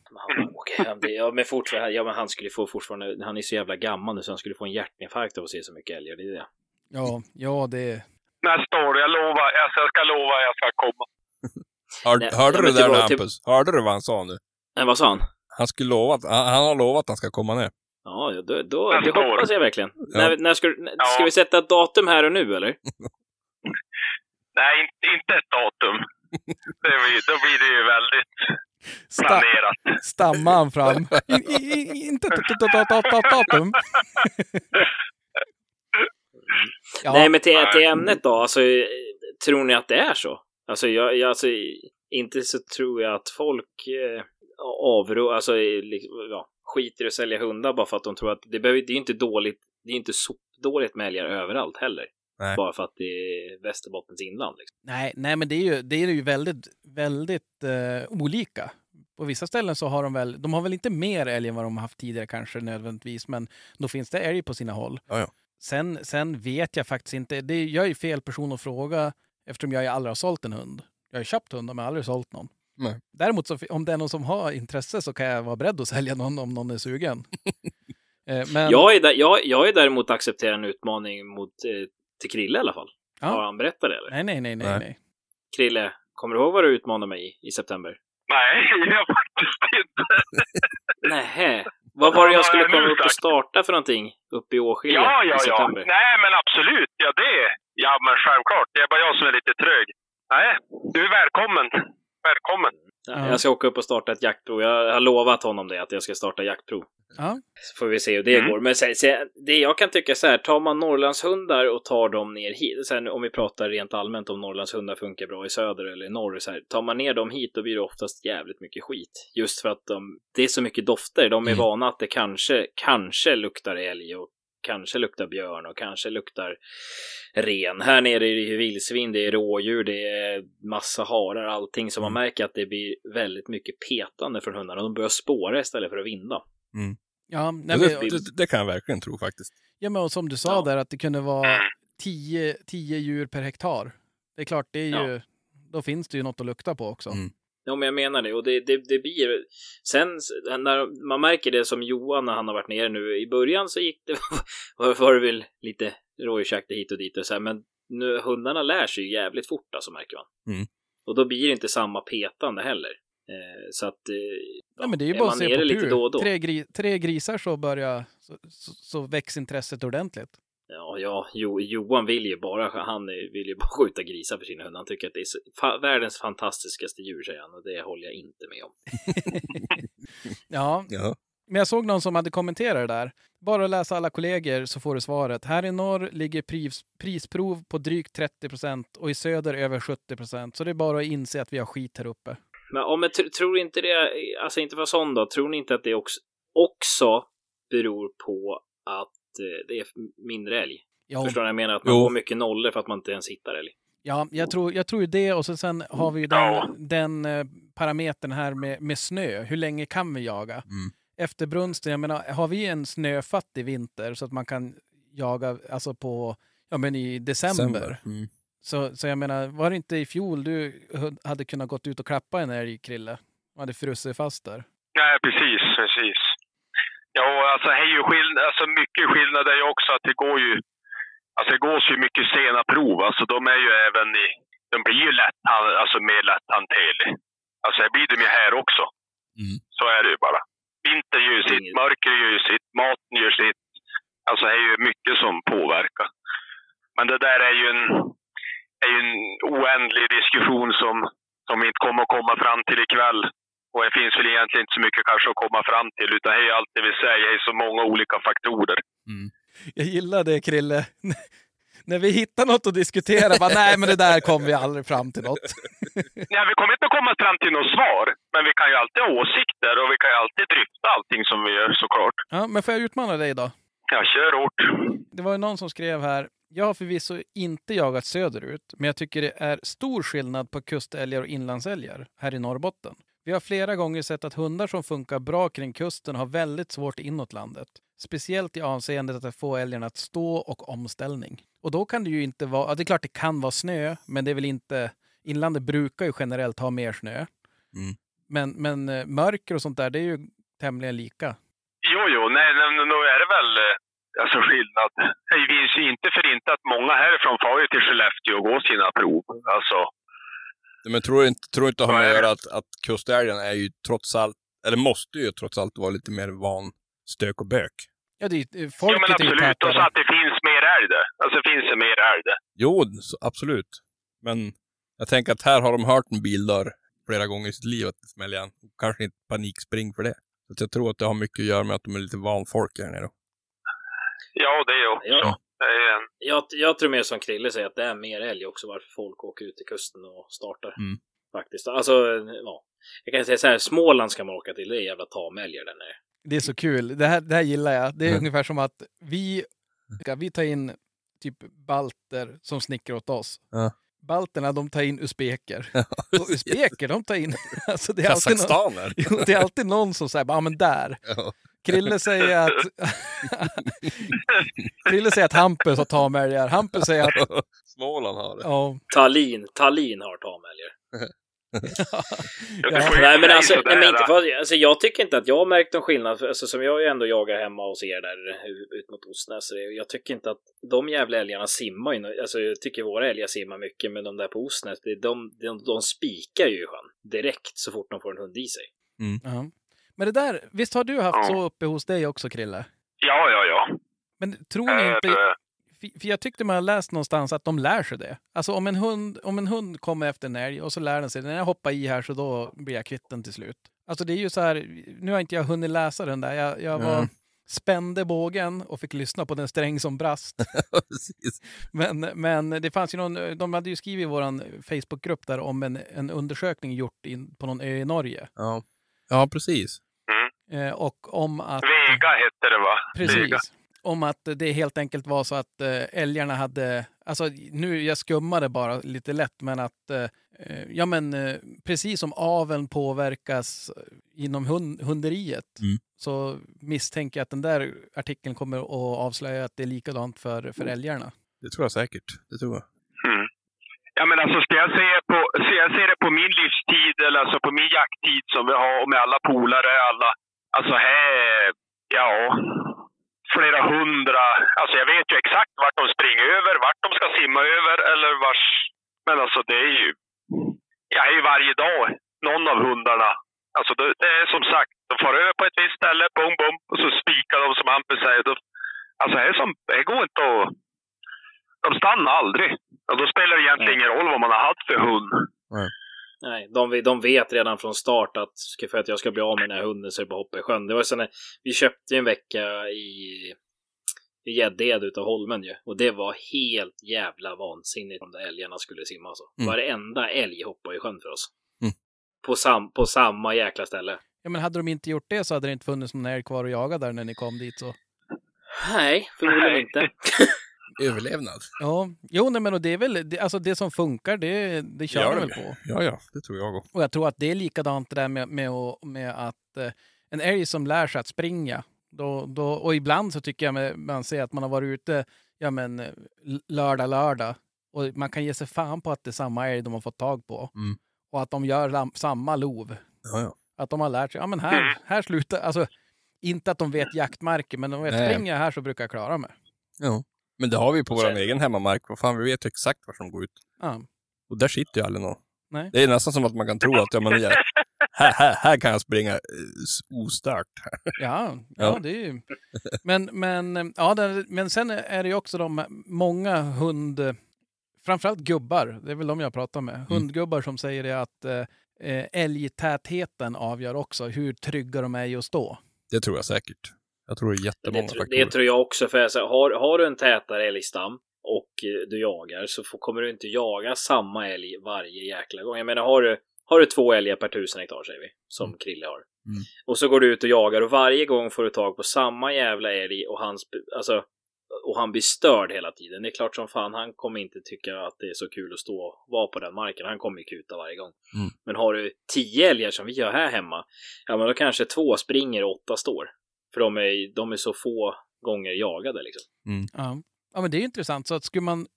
Han ja, men fortfarande, ja, men han skulle få fortfarande, han är så jävla gammal nu så han skulle få en hjärtinfarkt av att se så mycket älgar, det är det. Ja, ja det... Nästa år, jag lovar. Alltså, jag ska lova jag ska komma. Hör, Nej, hörde du det där tillbaka- Hampus? Hörde du vad han sa nu? Nej, vad sa han? Han skulle lova att, han, han har lovat att han ska komma ner. Ja, då, då, Nästa det år. hoppas jag verkligen. Ja. När, när ska, när, ska Ja. vi sätta ett datum här och nu eller? Nej, inte, inte ett datum. Det blir, då blir det ju väldigt Sta planerat. stammar han fram. Inte t- t- t- t- t- datum. Ja, Nej, men till, till ämnet då, alltså, tror ni att det är så? Alltså, jag, jag, alltså, inte så tror jag att folk eh, avrå, alltså, liksom, ja, skiter i att sälja hundar bara för att de tror att det, behöver, det är inte dåligt, det är inte så dåligt med älgar överallt heller. Nej. Bara för att det är Västerbottens inland. Liksom. Nej, nej, men det är ju, det är ju väldigt, väldigt eh, olika. På vissa ställen så har de väl, de har väl inte mer älg än vad de har haft tidigare kanske nödvändigtvis, men då finns det älg på sina håll. Ja, ja. Sen, sen vet jag faktiskt inte, det, jag är ju fel person att fråga eftersom jag aldrig har sålt en hund. Jag har ju köpt hundar men aldrig sålt någon. Nej. Däremot så, om det är någon som har intresse så kan jag vara beredd att sälja någon om någon är sugen. Eh, men, Jag, är där, jag, jag är däremot accepterar en utmaning mot, eh, till Krille i alla fall. Ja. Har han berättat det eller? Nej, nej, nej, nej. Nej. Krille, kommer du ihåg vad du utmanade mig i, i september? Nej, jag faktiskt inte. Nähä. Vad var det jag skulle komma upp och starta för någonting uppe i Åskilje Ja, i ja, ja. september? Nej, men absolut. Ja, det. Ja, men självklart. Det är bara jag som är lite trög. Nej, du är välkommen. Välkommen. Ja. Jag ska åka upp och starta ett jaktprov. Jag har lovat honom det, att jag ska starta jaktprov. Ja. Så får vi se hur det Mm. går. Men se, se, det jag kan tycka så här, tar man Norrlandshundar och tar dem ner hit, så här, om vi pratar rent allmänt om Norrlandshundar funkar bra i söder eller i norr, så här, tar man ner dem hit då blir det oftast jävligt mycket skit. Just för att de, det är så mycket dofter. De är Mm. vana att det kanske, kanske luktar älg och kanske luktar björn och kanske luktar ren. Här nere är det ju vildsvin, det är rådjur, det är massa harar, allting. Så man Mm. märker att det blir väldigt mycket petande från hundarna. De börjar spåra istället för att vinda. Ja, nej, det, men, det, det kan jag verkligen tro faktiskt. ja, men och som du sa Ja. där att det kunde vara 10 10 djur per hektar. Det är klart, det är ju, Ja. då finns det ju något att lukta på också. Mm. Ja, men jag menar det. Och det, det, det blir... Sen när man märker det som Johan när han har varit nere nu. I början så gick det... var det väl lite rådjursjakt hit och dit och så här, Men nu, hundarna lär sig ju jävligt fort alltså, märker man. Mm. Och då blir det inte samma petande heller. Eh, så att... Eh, Ja, men det är ju bara att se på lite då och då. Tre, gri tre grisar så börjar, så, så, så väcks intresset ordentligt. Ja, ja jo, Johan vill ju bara, han vill ju bara skjuta grisar för sina hundar. Han tycker att det är så, fa, världens fantastiskaste djur, säger han. Och det håller jag inte med om. Ja, Ja. men jag såg någon som hade kommenterat det där. Bara att läsa alla kollegor så får du svaret. Här i norr ligger pris, prisprov på drygt 30 procent och i söder över 70 procent. Så det är bara att inse att vi har skit här uppe. Men, ja, men tr- tror inte det, alltså inte för sån då, tror ni inte att det också, också beror på att det är mindre älg? Ja, Förstår ni vad jag menar? Att man Jo. får mycket nollor för att man inte ens hittar älg. ja jag, tror, jag tror ju det och så sen har vi ju den, Ja. den eh, parametern här med, med snö. Hur länge kan vi jaga? Mm. Efter brunsten, jag menar, har vi en snöfattig vinter så att man kan jaga alltså på, ja men i december. Mm. Så, så jag menar, var det inte i fjol du hade kunnat gått ut och klappa en älg, Krille? Och hade frusit fast där. Nej, precis, precis. Ja, alltså det är ju skillnad, alltså mycket skillnad är ju också att det går ju, alltså det gås ju mycket sena prov. Alltså de är ju även i, de blir ju lätt, alltså mer lätthanterlig. Alltså det blir de ju här också. Mm. Så är det ju bara. Vinter gör ju sitt, Inget. mörker gör ju sitt, maten gör sitt. Alltså det är ju mycket som påverkar. Men det där är ju en, är ju en oändlig diskussion som, som vi inte kommer att komma fram till ikväll. Och det finns väl egentligen inte så mycket kanske att komma fram till, utan det är allt det vi säger, det är så många olika faktorer. Jag gillar det, Krille. När vi hittar något att diskutera, bara nej men det där kommer vi aldrig fram till något. Nej, vi kommer inte att komma fram till något svar, men vi kan ju alltid ha åsikter och vi kan ju alltid dryfta allting som vi gör såklart. Ja, men får jag utmana dig då? Jag kör hårt. Det var ju någon som skrev här, jag har förvisso inte jagat söderut, men jag tycker det är stor skillnad på kustälgar och inlandsälgar här i Norrbotten. Vi har flera gånger sett att hundar som funkar bra kring kusten har väldigt svårt inåt landet. Speciellt i avseendet att få älgarna att stå och omställning. Och då kan det ju inte vara, ja, det är klart det kan vara snö, men det är väl inte, inlandet brukar ju generellt ha mer snö. Mm. Men, men eh, mörker och sånt där, det är ju tämligen lika. Jo, jo, nej, nej, nej, nog är det väl eh, alltså skillnad. Det finns ju inte för inte att många härifrån far ju till Skellefteå och går sina prov. Alltså, Men tror du inte, tror inte har med att göra att, att kustälgen är ju trots allt, eller måste ju trots allt vara lite mer van stök och bök? Ja, det är, ju- jo, men folket är ju absolut. Och så att det finns mer älg där. Alltså finns det mer älg där. Jo, absolut. Men jag tänker att här har de hört en bildörr flera gånger i sitt liv att det smäller igen. Kanske inte panikspring för det. Så att jag tror att det har mycket att göra med att de är lite van folk här nere. Ja, det är ju också. Ja. En... Jag, jag tror mer som Krille säger att det är mer älg också varför folk åker ut till kusten och startar. Mm. Faktiskt. Alltså, ja. Jag kan säga så här, Småland ska man åka till, det är jävla tamälgar där nere. Det är så kul. Det här, det här gillar jag. Det är Mm. ungefär som att vi, vi tar in typ balter som snickrar åt oss. Ja. Balterna de tar in usbeker. Och usbeker de tar in... Alltså det, är alltid någon, Kazakstaner! jo, det är alltid någon som säger ja ah, men där. Krille säger att... Krille säger att Hampus har tamälgar. Hampus säger att... Småland har det. Ja, Tallinn, Tallinn har tamälgar. Ja, Nej men alltså, nej, men inte för, alltså jag tycker inte att jag har märkt någon skillnad, för, alltså, som jag ändå jagar hemma hos er där ut mot Osnäs. så det- Jag tycker inte att de jävla älgarna simmar ju, alltså jag tycker våra älgar simmar mycket, men de där på Osnäs, det, de, de, de spikar ju i sjön direkt så fort de får en hund i sig. ja. Men det där, visst har du haft Ja. så uppe hos dig också Krille? Ja, ja, ja. Men tror ni Eh, inte... För jag tyckte man har läst någonstans att de lär sig det. Alltså om en hund, om en hund kommer efter en älg och så lär den sig, när jag hoppar i här så då blir jag kvitt den till slut. Alltså det är ju så här, nu har inte jag hunnit läsa den där. Jag, jag var, Ja. spände bågen och fick lyssna på den sträng som brast. Men, men det fanns ju någon, de hade ju skrivit i vår Facebookgrupp där om en, en undersökning gjort in, på någon ö i Norge. Ja. ja, precis. Eh, och om att... Vega hette det va? Vega. Precis. Om att det helt enkelt var så att eh, älgarna hade, alltså nu jag skummade bara lite lätt, men att eh, eh, ja men eh, precis som aveln påverkas inom hund, hunderiet Mm. så misstänker jag att den där artikeln kommer att avslöja att det är likadant för, för älgarna. Det tror jag säkert. Det tror jag. Mm. Ja, men alltså ska jag se på, ska jag se det på min livstid eller alltså på min jakttid som vi har och med alla polare, alla, alltså här, ja, flera hundra, alltså jag vet ju exakt vart de springer över, vart de ska simma över eller vars, men alltså det är ju, jag är ju varje dag någon av hundarna. Alltså det, det är som sagt, de får över på ett visst ställe, bom, bom, och så spikar de som Hampus säger. Då, alltså det, är som, det går inte att de stannar aldrig. Och då spelar det egentligen ingen roll vad man har haft för hund. Nej, de, de vet redan från start att för att jag ska bli av med den här hunden så är det bara hoppa i sjön. Det var så när vi köpte ju en vecka i i Gädded utav Holmen ju. Och det var helt jävla vansinnigt om de älgarna skulle simma alltså. Mm. Varenda älg hoppade i sjön för oss. på, sam, på samma jäkla ställe. Ja, men hade de inte gjort det så hade det inte funnits någon älg kvar att jaga där när ni kom dit. Så. Nej, förmodligen Nej. inte. Överlevnad. Ja, jo, nej, men och det är väl, det, alltså det som funkar, det, det kör Ja, de väl på. Ja, ja, det tror jag också. Och jag tror att det är likadant det där med, med, att- med att eh, en älg som lär sig att springa, då, då, och ibland så tycker jag med, man ser att man har varit ute ja, men, eh, lördag, lördag och man kan ge sig fan på att det är samma älg de har fått tag på. Mm. Och att de gör lam- samma lov. Ja, ja. Att de har lärt sig, ja men här, Mm. här slutar, alltså inte att de vet jaktmarker, men de vet, Nej. springer jag här så brukar jag klara mig. ja. Men det har vi på vår egen hemmamark. Vad fan, vi vet exakt var som går ut. Ja. Och där sitter ju aldrig någon. Nej. Det är nästan som att man kan tro att ja, men, ja, här, här, här kan jag springa eh, ostört. Ja, ja, det är ju... Men, men, ja, det, men sen är det ju också de många hund... Framförallt gubbar, det är väl de jag pratar med. Hundgubbar som säger det att eh, eh, älgtätheten avgör också hur trygga de är att stå. Det tror jag säkert. Jag tror det är Det, jättemånga tr- faktorer. det tror jag också. För jag säger, har, har du en tätare älgstam och eh, du jagar så får, kommer du inte jaga samma älg varje jäkla gång. Jag menar, har du, har du två älgar per tusen hektar säger vi, som Mm. Krille har. Mm. Och så går du ut och jagar och varje gång får du tag på samma jävla älg och han, sp- alltså, och han blir störd hela tiden. Det är klart som fan, han kommer inte tycka att det är så kul att stå och vara på den marken. Han kommer ju kuta varje gång. Mm. Men har du tio älgar som vi har här hemma, ja men då kanske två springer och åtta står. För de är, de är så få gånger jagade liksom. Ja. ja, men det är intressant. Så att skulle man...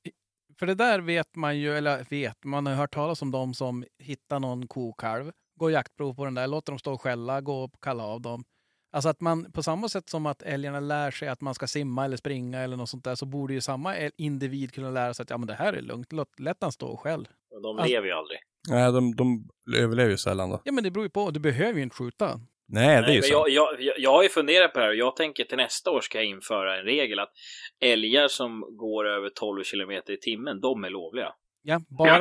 För det där vet man ju, eller vet, man har hört talas om de som hittar någon kokalv, går jaktprov på den där, låter dem stå och skälla, gå och kalla av dem. Alltså att man, på samma sätt som att älgarna lär sig att man ska simma eller springa eller något sånt där, så borde ju samma individ kunna lära sig att ja, men det här är lugnt, låt lätt han stå och skäll. Och de Alltså- lever ju aldrig. Nej, de, de överlever ju sällan då. Ja, men det beror ju på, du behöver ju inte skjuta. Nej, det är ju så. jag, jag, jag, har ju funderat på det här och jag tänker till nästa år ska jag införa en regel att älgar som går över 12 kilometer i timmen, de är lovliga. Ja, bara...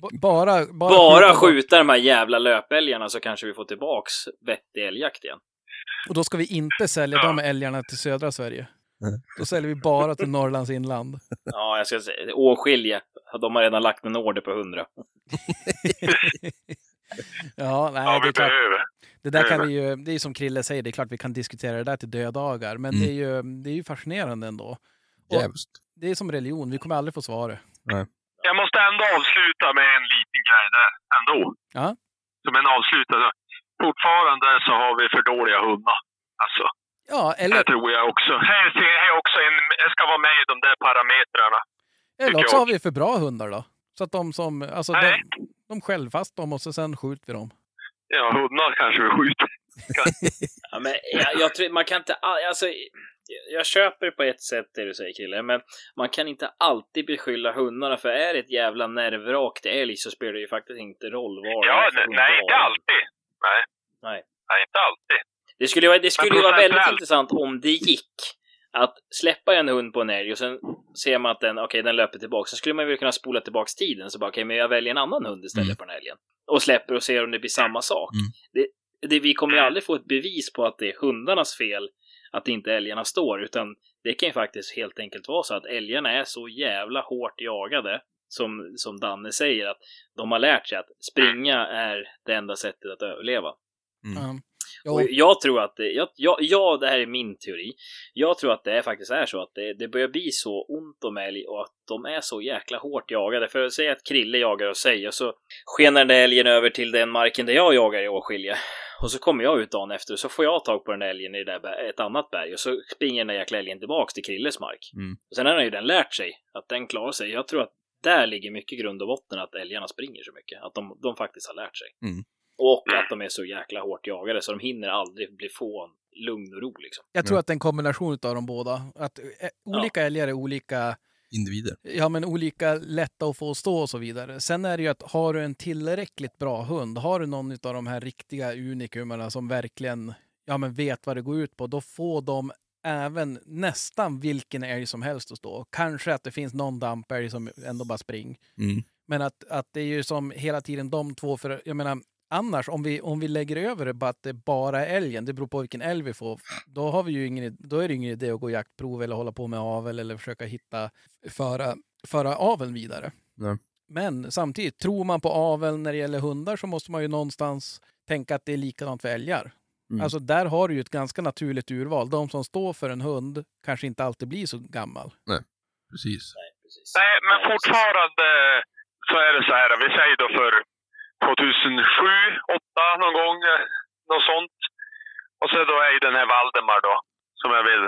ba- bara, bara, Bara skjuta- skjuta de här jävla löpälgarna så kanske vi får tillbaks vettig älgjakt igen. Och då ska vi inte sälja de älgarna till södra Sverige. Mm. Då säljer vi bara till Norrlands inland. Ja, jag ska säga Åskilje. De har redan lagt en order på 100. Ja, nej, Ja, det är klart. behöver. Det där kan vi ju, det är som Krille säger, det är klart vi kan diskutera det där till dödagar, men Mm. det, är ju, det är ju fascinerande ändå. Och Jävligt. det är som religion, vi kommer aldrig få svaret. Jag måste ändå avsluta med en liten grej där ändå. Ja. Som en avslutande. Fortfarande så har vi för dåliga hundar. Alltså, Ja, det eller, tror jag också. Här ser jag också en, jag ska vara med i de där parametrarna. eller också har vi för bra hundar då. Så att de som, alltså Nej. de skäller fast dem och så sen skjuter vi dem. Ja, hundar kanske vi skjuter. Ja, men jag, jag tror, man kan inte, all- alltså, jag köper på ett sätt det du säger Kille, men man kan inte alltid beskylla hundarna för är det ett jävla nervvrak till älg så spelar det ju faktiskt inte roll det Ja, för nej, inte alltid. Nej. Nej. Nej, inte alltid. Det skulle, vara- det skulle ju vara väldigt intressant om det gick att släppa en hund på en älg och sen ser man att den, okej, den löper tillbaka. Så skulle man väl kunna spola tillbaks tiden så bara, okej, men jag väljer en annan hund istället Mm. på den här älgen. Och släpper och ser om det blir samma sak. Mm. Det, det, vi kommer ju aldrig få ett bevis på att det är hundarnas fel att inte älgarna står, utan det kan ju faktiskt helt enkelt vara så att älgarna är så jävla hårt jagade som, som Danne säger, att de har lärt sig att springa är det enda sättet att överleva. Mm. Och jag tror att det, jag, jag, ja, det här är min teori. Jag tror att det är faktiskt är så att det, det börjar bli så ont om älg och att de är så jäkla hårt jagade. För att säga att Krille jagar och säger och så skenar den älgen över till den marken där jag jagar i Åskilje. Och så kommer jag ut dagen efter och så får jag tag på den där älgen i det där, ett annat berg och så springer den där jäkla älgen tillbaks till Krilles mark. Mm. Och sen har ju den lärt sig att den klarar sig. Jag tror att där ligger mycket grund och botten att älgarna springer så mycket. Att de, de faktiskt har lärt sig. Mm. Och att de är så jäkla hårt jagade så de hinner aldrig bli få en lugn och ro liksom. jag tror att det är en kombination av de båda. Att eh, olika älgar är olika Individer. Ja, men olika lätta att få stå och så vidare. Sen är det ju att har du en tillräckligt bra hund, har du någon av de här riktiga unikumerna som verkligen ja, men vet vad det går ut på, då får de även nästan vilken älg som helst att stå. Kanske att det finns någon dampälg som ändå bara spring. Mm. Men att, att det är ju som hela tiden de två, för jag menar annars om vi, om vi lägger över det på att det bara är älgen, det beror på vilken älg vi får, då, har vi ju ingen, då är det ingen idé att gå jaktprov eller hålla på med avel eller försöka hitta, föra, föra aveln vidare. Nej. Men samtidigt, tror man på avel när det gäller hundar så måste man ju någonstans tänka att det är likadant för älgar. Mm. Alltså där har du ju ett ganska naturligt urval. De som står för en hund kanske inte alltid blir så gammal. Precis. Precis. Nej, men Ja, precis. fortfarande så är det så här. Vi säger då för 2007, 2008 någon gång, eh, något sånt. Och så då är ju den här Valdemar då, som jag vill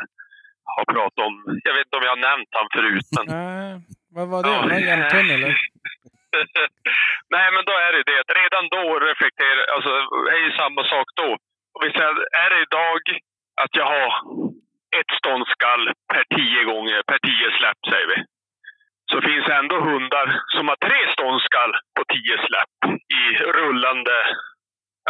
ha pratat om. Jag vet inte om jag har nämnt han förut, men... Nej, vad var det? Ja. Var det jämthund eller? Nej, men då är det det. Redan då reflekterar... Alltså, det är ju samma sak då. Och vi säger, är det idag att jag har ett ståndskall per tio gånger, per tio släpp säger vi. Så finns ändå hundar som har tre ståndskall på tio släpp i rullande,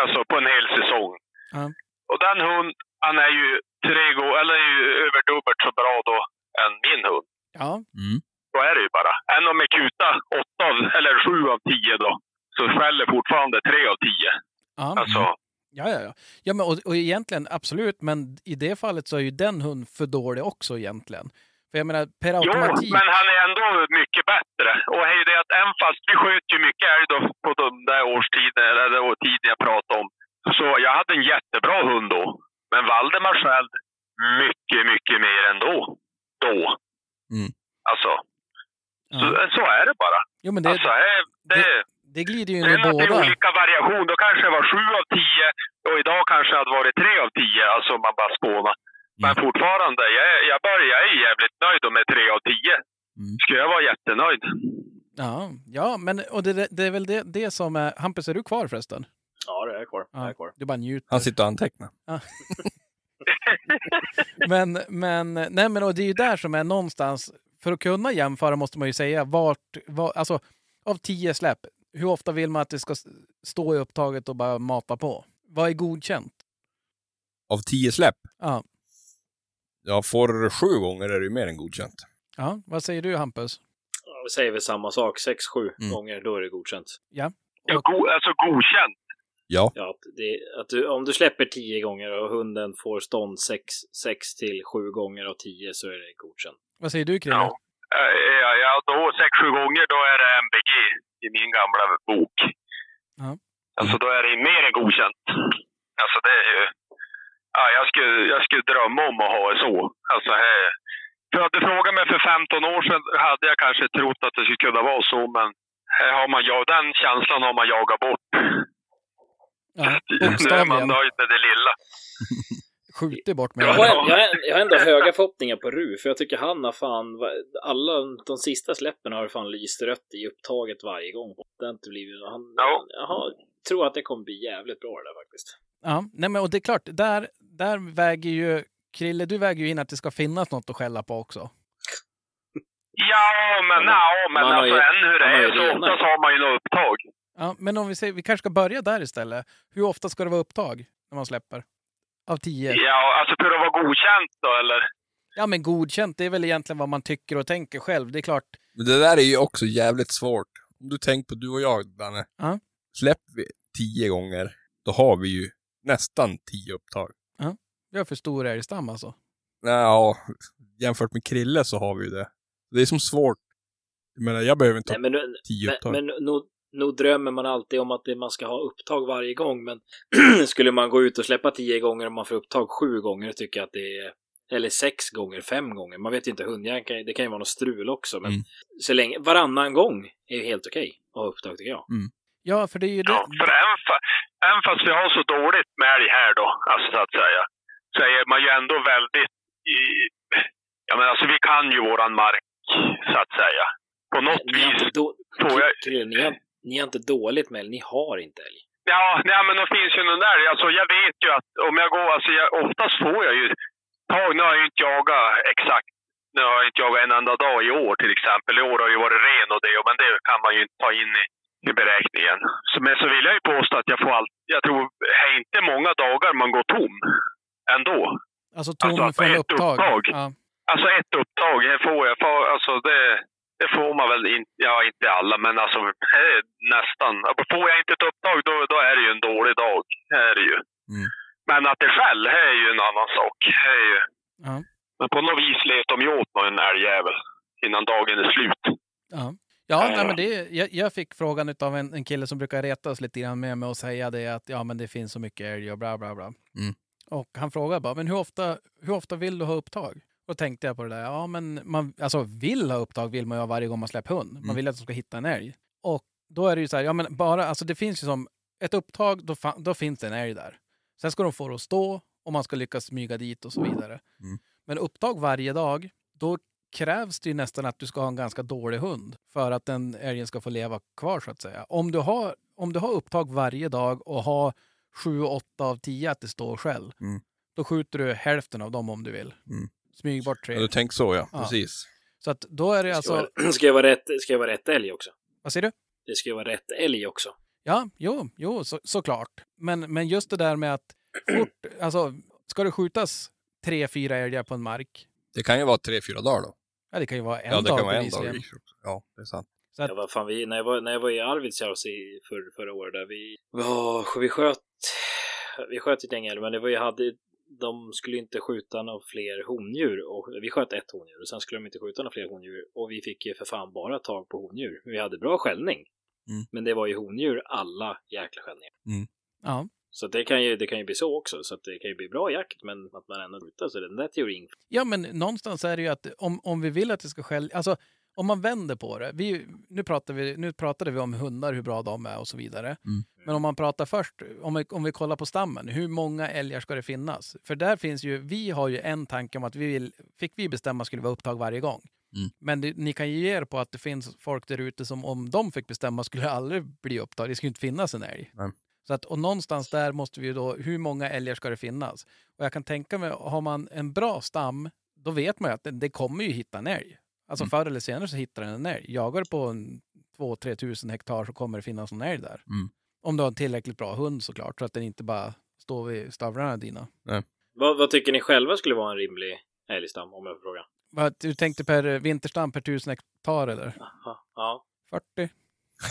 alltså på en hel säsong. Ja. Och den hund, han är ju tre gånger, eller är ju över dubbelt så bra då än min hund. Ja, Mm. Så är det ju bara. Än om jag kutar åtta av, eller sju av tio då, så skäller fortfarande tre av tio. ja. Alltså, Ja, ja, ja. ja men, och, och egentligen absolut, men i det fallet så är ju den hund för dålig också egentligen. För jag menar, per jo, automatik... men han är ändå mycket bättre. Och det är att även fast vi sköt ju mycket älg då på de där årstiderna, eller tiden jag pratade om. Så jag hade en jättebra hund då. Men Valdemar själv mycket, mycket mer ändå. Då. Mm. Alltså, ja. så, så är det bara. Jo, men det, alltså, eh, det, det glider ju in i att det är båda. olika variation. Då kanske det var sju av tio och idag kanske det hade varit tre av tio. Alltså om man bara spånar. Men Mm. fortfarande, jag, jag, börjar, jag är jävligt nöjd med tre av tio. Mm. Skulle jag vara jättenöjd. Ja, ja men och det, det är väl det, det som är... Hampus, är du kvar förresten? Ja, det är kvar. Det Ja, är kvar. du bara njuter. Han sitter och antecknar. Men, men, nej men och det är ju där som är någonstans, för att kunna jämföra måste man ju säga vart, var, alltså av tio släpp, hur ofta vill man att det ska stå i upptaget och bara mata på? Vad är godkänt? Av tio släpp? Ja. Ja, får sju gånger är det ju mer än godkänt. Ja, vad säger du Hampus? Vi säger väl samma sak. Sex, sju Mm. gånger, då är det godkänt. Ja, go, alltså godkänt. Ja. Ja, att det, att du, om du släpper tio gånger och hunden får stånd sex, sex till sju gånger av tio så är det godkänt. Vad säger du Krille? Ja. Eh, Ja, ja, då sex, sju gånger då är det MBG i min gamla bok. Ja. Alltså då är det mer än godkänt. Alltså det är ju... Ja, jag skulle, jag skulle drömma om att ha det så. Alltså här, för att du frågade mig för 15 år sedan hade jag kanske trott att det skulle kunna vara så, men här har man, ja, den känslan har man jagat bort. Ja, Nu är man nöjd med det lilla. Skjutit bort med Jag har, jag, jag har ändå höga förhoppningar på Ru, för jag tycker han har fan, alla de sista släppen har fan lyst rött i upptaget varje gång. Det har inte blivit, han, Ja. jag har, tror att det kommer bli jävligt bra det där faktiskt. Ja, nej men och det är klart, där, där väger ju Krille, du väger ju in att det ska finnas något att skälla på också. Ja, men, Ja, men man alltså ju- än hur det är så renar. oftast har man ju något upptag. Ja, men om vi säger, vi kanske ska börja där istället. Hur ofta ska det vara upptag när man släpper? Av tio? Ja, alltså för att vara godkänt då eller? Ja, men godkänt, det är väl egentligen vad man tycker och tänker själv. Det är klart. Men det där är ju också jävligt svårt. Om du tänker på du och jag, Danne. Ja. Släpper vi tio gånger, då har vi ju nästan tio upptag. Vi har för stor älgstam alltså. Ja, jämfört med Krille så har vi ju det. Det är som svårt. Jag menar, jag behöver inte Nej, ha men, nu- tio upptag. men, men nog, nog drömmer man alltid om att det, man ska ha upptag varje gång, men skulle man gå ut och släppa tio gånger och man får upptag sju gånger tycker jag att det är eller sex gånger, fem gånger. Man vet ju inte, hundjägaren det kan ju vara något strul också. Men Mm. så länge, varannan gång är ju helt okej att ha upptag tycker jag. Ja, för det är ju det. Ja, för även, fa även fast vi har så dåligt med älg här då, alltså så att säga, är man ju ändå väldigt... I, ja, men alltså vi kan ju våran mark, så att säga. På något Ni vis då, får jag... Krille, ni, har, ni har inte dåligt med älg, ni har inte älg. Ja, nej, men det finns ju någon där. Alltså, jag vet ju att om jag går... Alltså, jag, oftast får jag ju... Tag, nu har jag ju inte jagat exakt. Nu har jag inte jagat en enda dag i år till exempel. I år har ju varit ren och det, men det kan man ju inte ta in i, i beräkningen. Så, men så vill jag ju påstå att jag får allt... Jag tror det är inte många dagar man går tom ändå. Alltså tom Alltså, från ett upptag. upptag. Ja. Alltså ett upptag det får jag. Får, alltså det, det får man väl inte, ja inte alla, men alltså eh, nästan. Får jag inte ett upptag då, då är det ju en dålig dag. Det är det ju. Mm. Men att det skäll, det är ju en annan sak. Det är ju. Ja. Men på något vis levt de ju åt någon älgjävel innan dagen är slut. Ja. Ja, nej, men det, jag, jag fick frågan av en, en kille som brukar reta oss lite grann med mig och säga det att ja, men det finns så mycket älg och bla bla bla. Mm. Och han frågade bara, men hur ofta, hur ofta vill du ha upptag? Då tänkte jag på det där, ja men man, alltså vill ha upptag vill man ju ha varje gång man släpper hund. Man Mm. vill att de ska hitta en älg. Och då är det ju så här, ja men bara, alltså det finns ju som ett upptag, då, då finns det en älg där. Sen ska de få det att stå och man ska lyckas smyga dit och så vidare. Mm. Men upptag varje dag, då krävs det ju nästan att du ska ha en ganska dålig hund för att den älgen ska få leva kvar så att säga. Om du har, om du har upptag varje dag och har sju, åtta av tio att det står själv, Mm. då skjuter du hälften av dem om du vill. Mm. Smyg bort tre. Ja, du tänker så ja, Ja. precis. Så att då är det Ska, alltså, ska, jag vara rätt, ska jag vara rätt älg också? vad säger du? Det ska ju vara rätt älg också. Ja, jo, jo så, såklart. Men, men just det där med att fort, alltså, ska det skjutas tre, fyra älgar på en mark, Det kan ju vara tre, fyra dagar då. ja det kan ju vara en ja, det dag kan vara en dag. Ja, det är sant. Så att, Ja, vad fan, vi, när, jag var, när jag var i Arvidsjaur i för, förra året, där vi, ja, vi sköt, vi sköt ett gäng älg, men det var ju, hade, de skulle inte skjuta några fler hondjur. Och, vi sköt ett hondjur och sen skulle de inte skjuta några fler hondjur. Och vi fick ju för fan bara tag på hondjur. Vi hade bra skällning. Mm. Men det var ju hondjur alla jäkla skällningar. ja. Så det kan, ju, det kan ju bli så också. Så att det kan ju bli bra jakt, men att man ändå skjuter. Så den där teorin. ja, men någonstans är det ju att om, om vi vill att det ska skälla, alltså om man vänder på det. Vi, nu, pratar vi, nu pratade vi om hundar, hur bra de är och så vidare. Mm. Men om man pratar först, om vi, om vi kollar på stammen, hur många älgar ska det finnas? För där finns ju, vi har ju en tanke om att vi vill, fick vi bestämma skulle vara upptag varje gång. Mm. Men det, ni kan ju ge er på att det finns folk där ute som om de fick bestämma skulle det aldrig bli upptag. Det skulle inte finnas en älg. Nej. Så att, och någonstans där måste vi ju då, hur många älgar ska det finnas? Och jag kan tänka mig, har man en bra stam, då vet man ju att det, det kommer ju hitta en älg. Alltså Mm. förr eller senare så hittar den en älg. Jagar du på en 2-3 tusen hektar så kommer det finnas en älg där. Mm. Om du har en tillräckligt bra hund såklart, så att den inte bara står vid stövlarna dina. Vad, vad tycker ni själva skulle vara en rimlig älgstam, om jag får fråga? Vad, Du tänkte per vinterstam per tusen hektar eller? Aha, ja. 40?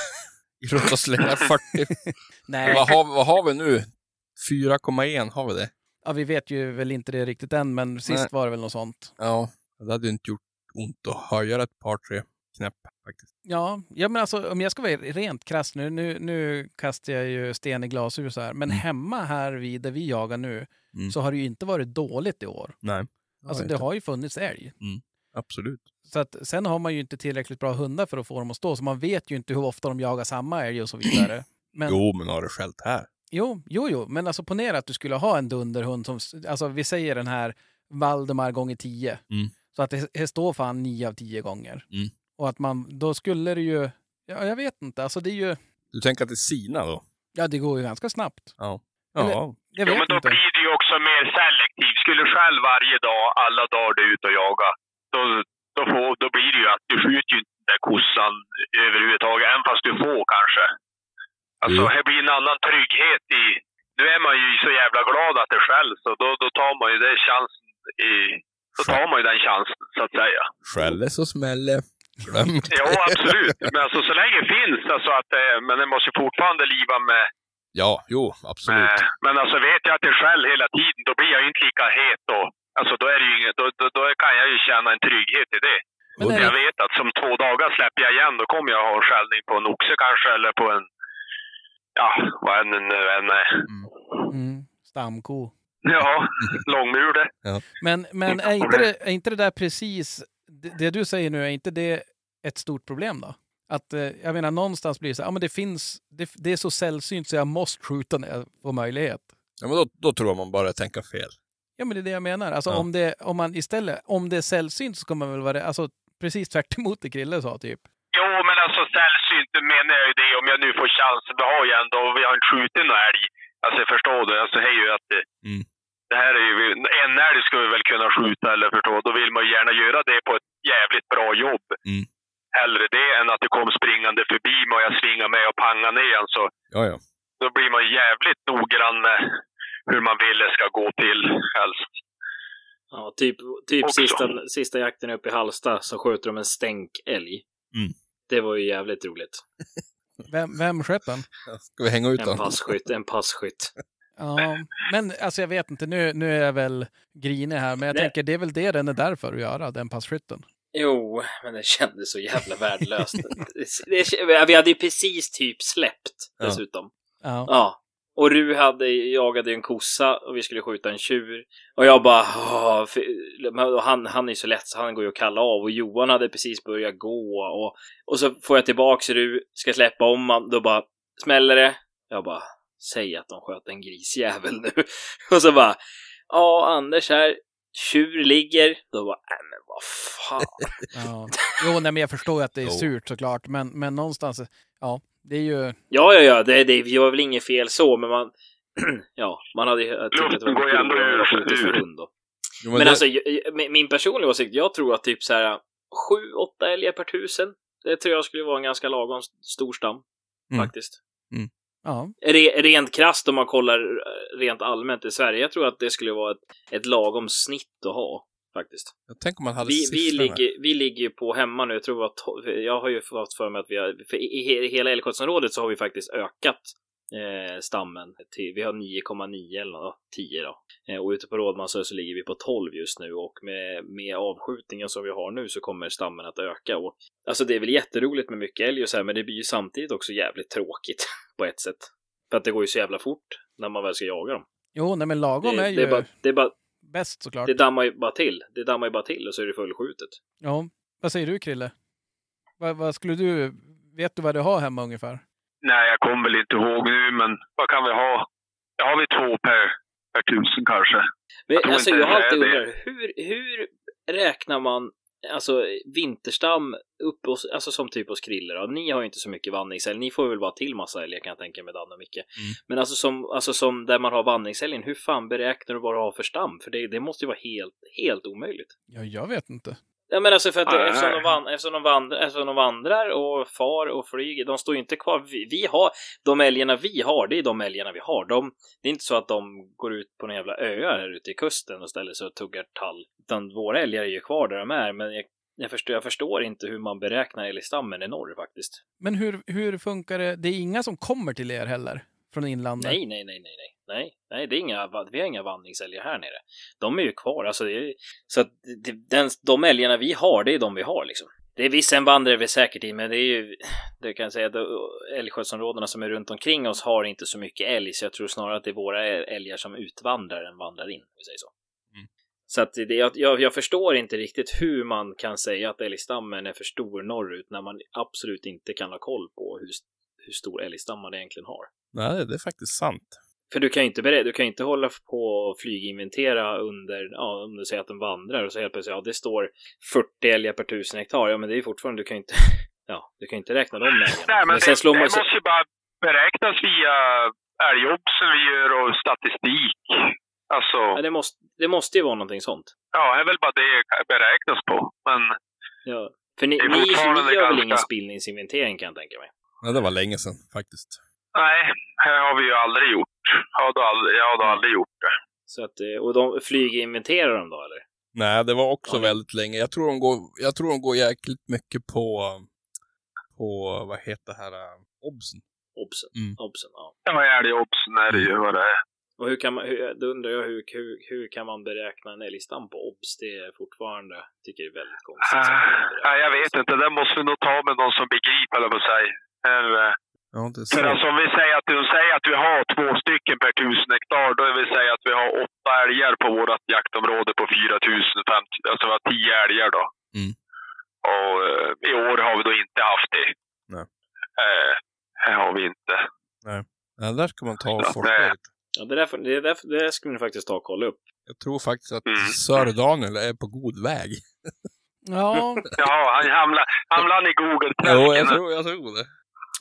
I runda slängar 40. Nej, vad, har, vad har vi nu? 4,1 har vi det? ja, vi vet ju väl inte det riktigt än, men sist Nej. var det väl något sånt. Ja, det hade ju inte gjort ont att höja ett par, tre knäpp faktiskt. Ja, ja men alltså om jag ska vara rent krass nu, nu, nu kastar jag ju sten i glashus här, men Mm. hemma här vid där vi jagar nu Mm. så har det ju inte varit dåligt i år. Nej. Alltså det inte. har ju funnits älg. Absolut. Så att, sen har man ju inte tillräckligt bra hundar för att få dem att stå, så man vet ju inte hur ofta de jagar samma älg och så vidare. Men, Jo, men har det skällt här? Jo, jo, jo, men alltså ponera att du skulle ha en dunderhund som, alltså vi säger den här Valdemar gånger 10. Mm. Så att det, det står fan 9 av 10 gånger. Mm. Och att man, då skulle det ju, ja jag vet inte, alltså det är ju, Du tänker att det är sina då? ja det går ju ganska snabbt. Ja. Eller- Ja. Jag Jo, men då inte. blir det ju också mer selektivt. Skulle du själv varje dag, alla dagar du är ute och jagar, då, då, får, då blir det ju att du skjuter ju inte den där kossan överhuvudtaget, även fast du får kanske. Alltså, Jo. här blir en annan trygghet i... Nu är man ju så jävla glad att det skälls, så då, då tar man ju den chansen i... Då tar man ju den chansen, så att säga. Skäller så smäller. Glöm inte. Ja, absolut. Men alltså så länge det finns, alltså att det, men det måste fortfarande liva med Ja, jo, absolut. Eh, Men alltså vet jag att det skäll hela tiden, då blir jag ju inte lika het då. Alltså då, är det ju inget, då, då, då kan jag ju känna en trygghet i det. Men Jag det, vet att som två dagar släpper jag igen, då kommer jag ha en skällning på en oxe kanske, eller på en... Ja, vad än nu än är. mm, stamko. Ja, långmule. Men, men är, inte det, är inte det där precis, det, det du säger nu, är inte det ett stort problem då? Att, eh, jag menar, någonstans blir det så här, ja men det finns, det, det är så sällsynt så jag måste skjuta när jag får möjlighet. Ja, men då, då tror man bara tänker fel. Ja, men det är det jag menar. Alltså, Ja. om, det, om man istället, om det är sällsynt så ska man väl vara det, alltså precis tvärt emot det Krille sa typ. Jo, men alltså sällsynt menar jag ju det om jag nu får chansen. Vi har ju ändå, vi har inte skjutit någon älg. Alltså förstår det. Alltså det är ju att det, Mm. Det här är ju, en älg ska vi väl kunna skjuta eller förstå. Då vill man ju gärna göra det på ett jävligt bra jobb. Mm. Hellre det än att det kom springande förbi mig och jag svingar med och pangar ner han. Så Ja, ja. då blir man jävligt noggrann med hur man vill det ska gå till helst. Ja, typ, typ Också. sista, sista jakten uppe i Halsta så skjuter de en stänkälg. Mm. Det var ju jävligt roligt. Vem, vem sköt den? Ska vi hänga ut En den? passkytt, en passkytt. Ja, men alltså jag vet inte, nu, nu är jag väl grinig här, men jag Nej. tänker det är väl det den är där för att göra, den passkytten. Jo, men det kändes så jävla värdelöst. det, det, vi hade ju precis typ släppt dessutom. Ja. Ja. Och Ru hade, jagade en kossa och vi skulle skjuta en tjur. Och jag bara, "Åh, för- han, han är ju så lätt så han går ju att kalla av. Och Johan hade precis börjat gå. Och, och så får jag tillbaks Ru, ska släppa om han, då bara smäller det. Jag bara, säg att de sköt en grisjävel nu. och så bara, ja Anders här, tjur ligger. Då bara, nej men vad fan. Ja. Jo, nej, men jag förstår ju att det är surt såklart, men, men någonstans, ja, det är ju... Ja, ja, ja, det, det var väl inget fel så, men man... ja, man hade ju Luften går ju ändå ur-. Jo, Men, det- alltså, min- personliga åsikt, jag tror att typ så här sju, åtta älgar per tusen. Det tror jag skulle vara en ganska lagom stor stam, Mm. faktiskt. Ja, Re, rent krasst om man kollar eh, rent allmänt i Sverige. Jag tror att det skulle vara ett, ett lagom snitt att ha, faktiskt. jag tänker om man hade Vi, vi, ligger, vi ligger ju på hemma nu, jag tror att jag har ju fått för mig att vi har, för i, hela älgskyddsområdet så har vi faktiskt ökat eh, stammen till, vi har 9,9 eller något, 10 då. Eh, och ute på Rådmansö så ligger vi på 12 just nu och med, med avskjutningen som vi har nu så kommer stammen att öka. Och, alltså det är väl jätteroligt med mycket älg och så här, men det blir ju samtidigt också jävligt tråkigt på ett sätt. För att det går ju så jävla fort när man väl ska jaga dem. jo, nej, men lagom Det, är ju det, är bara, det, är bara, bäst såklart. det dammar ju bara till. Det dammar ju bara till och så är det fullskjutet. Ja, vad säger du Krille? Vad, vad skulle du, vet du vad du har hemma ungefär? Nej, jag kommer väl inte ihåg nu, men vad kan vi ha? Har vi två per, per tusen kanske. Men, tror alltså, inte jag har alltid undrat, hur, hur räknar man alltså, vinterstam upp hos, alltså som typ hos Krille då? Ni har ju inte så mycket vandringsälg, ni får väl bara till massa älgar kan jag tänka mig, Dan och Micke. Men alltså som, alltså som där man har vandringsälgen, hur fan beräknar du vad du har för stam? För det, det måste ju vara helt, helt omöjligt. Ja, jag vet inte. Ja men alltså för att Nej. eftersom, de van, eftersom, de vandrar, eftersom de vandrar och far och flyger, de står ju inte kvar. Vi, vi har, de älgarna vi har, det är de älgarna vi har. De, det är inte så att de går ut på några jävla öar här ute i kusten och ställer sig och tuggar tall. Utan våra älgar är ju kvar där de är, men jag, jag, förstår, jag förstår inte hur man beräknar älgstammen i norr faktiskt. Men hur, hur funkar det? Det är inga som kommer till er heller? Från inlandet? Nej, nej, nej, nej, nej. Nej, nej, det är inga, vi har inga vandringsälgar här nere. De är ju kvar, alltså är, så att den, de älgarna vi har, det är de vi har liksom. Det är vissa vandrar vi säkert i, men det är ju, det kan jag säga, älgskötselområdena som är runt omkring oss har inte så mycket älg, så jag tror snarare att det är våra älgar som utvandrar än vandrar in, om vi säger så. Mm. Så att det, jag, jag, jag förstår inte riktigt hur man kan säga att älgstammen är för stor norrut när man absolut inte kan ha koll på hur, hur stor älgstam man egentligen har. Nej, det är faktiskt sant. För du kan ju inte, du kan inte hålla på och flyginventera under, ja, om du säger att den vandrar och så helt plötsligt, ja, det står 40 älgar per tusen hektar. Ja, men det är ju fortfarande, du kan ju inte, ja, du kan inte räkna de älgarna. Nej, men sen det, slår det måste ju bara beräknas via älgjobbsen vi gör och statistik. Alltså, ja, det, måste, det måste ju vara någonting sånt. ja, det är väl bara det beräknas på. Men Ja. För ni, ni, ni gör väl ingen spillningsinventering kan jag tänka mig? Ja, det var länge sedan faktiskt. Nej, här har vi ju aldrig gjort. Jag har aldrig, jag har då Nej. aldrig gjort det. Så att, eh, och de flyginventerar de då eller? Nej, det var också Ja. väldigt länge. Jag tror de går, jag tror de går jäkligt mycket på, på, vad heter det här, äh, obsen. Obsen. Mm. Obsen, ja. Ja, älgjobbsen är det ju vad det är. Och hur kan man, hur, då undrar jag hur, hur, hur kan man beräkna en älgstam på obs? Det är fortfarande, tycker jag är väldigt konstigt. Nej, jag vet inte. Det måste vi nog ta med någon som begriper, eller vad säger. Eh, Ja, det För så. alltså om vi säger att, säger att vi har två stycken per tusen hektar, då vill säga att vi har åtta älgar på vårt jaktområde på 4050, alltså vi har tio älgar då. Mm. Och eh, i år har vi då inte haft det. Nej. Eh, här har vi inte. Ja, där ska man ta och forska det- lite. Ja, det, där, får- det, där, det där skulle ni faktiskt ta och kolla upp. Jag tror faktiskt att Mm. Sir Daniel är på god väg. Ja, Ja, han hamnar, hamnar i Jo, jag tror, jag tror det.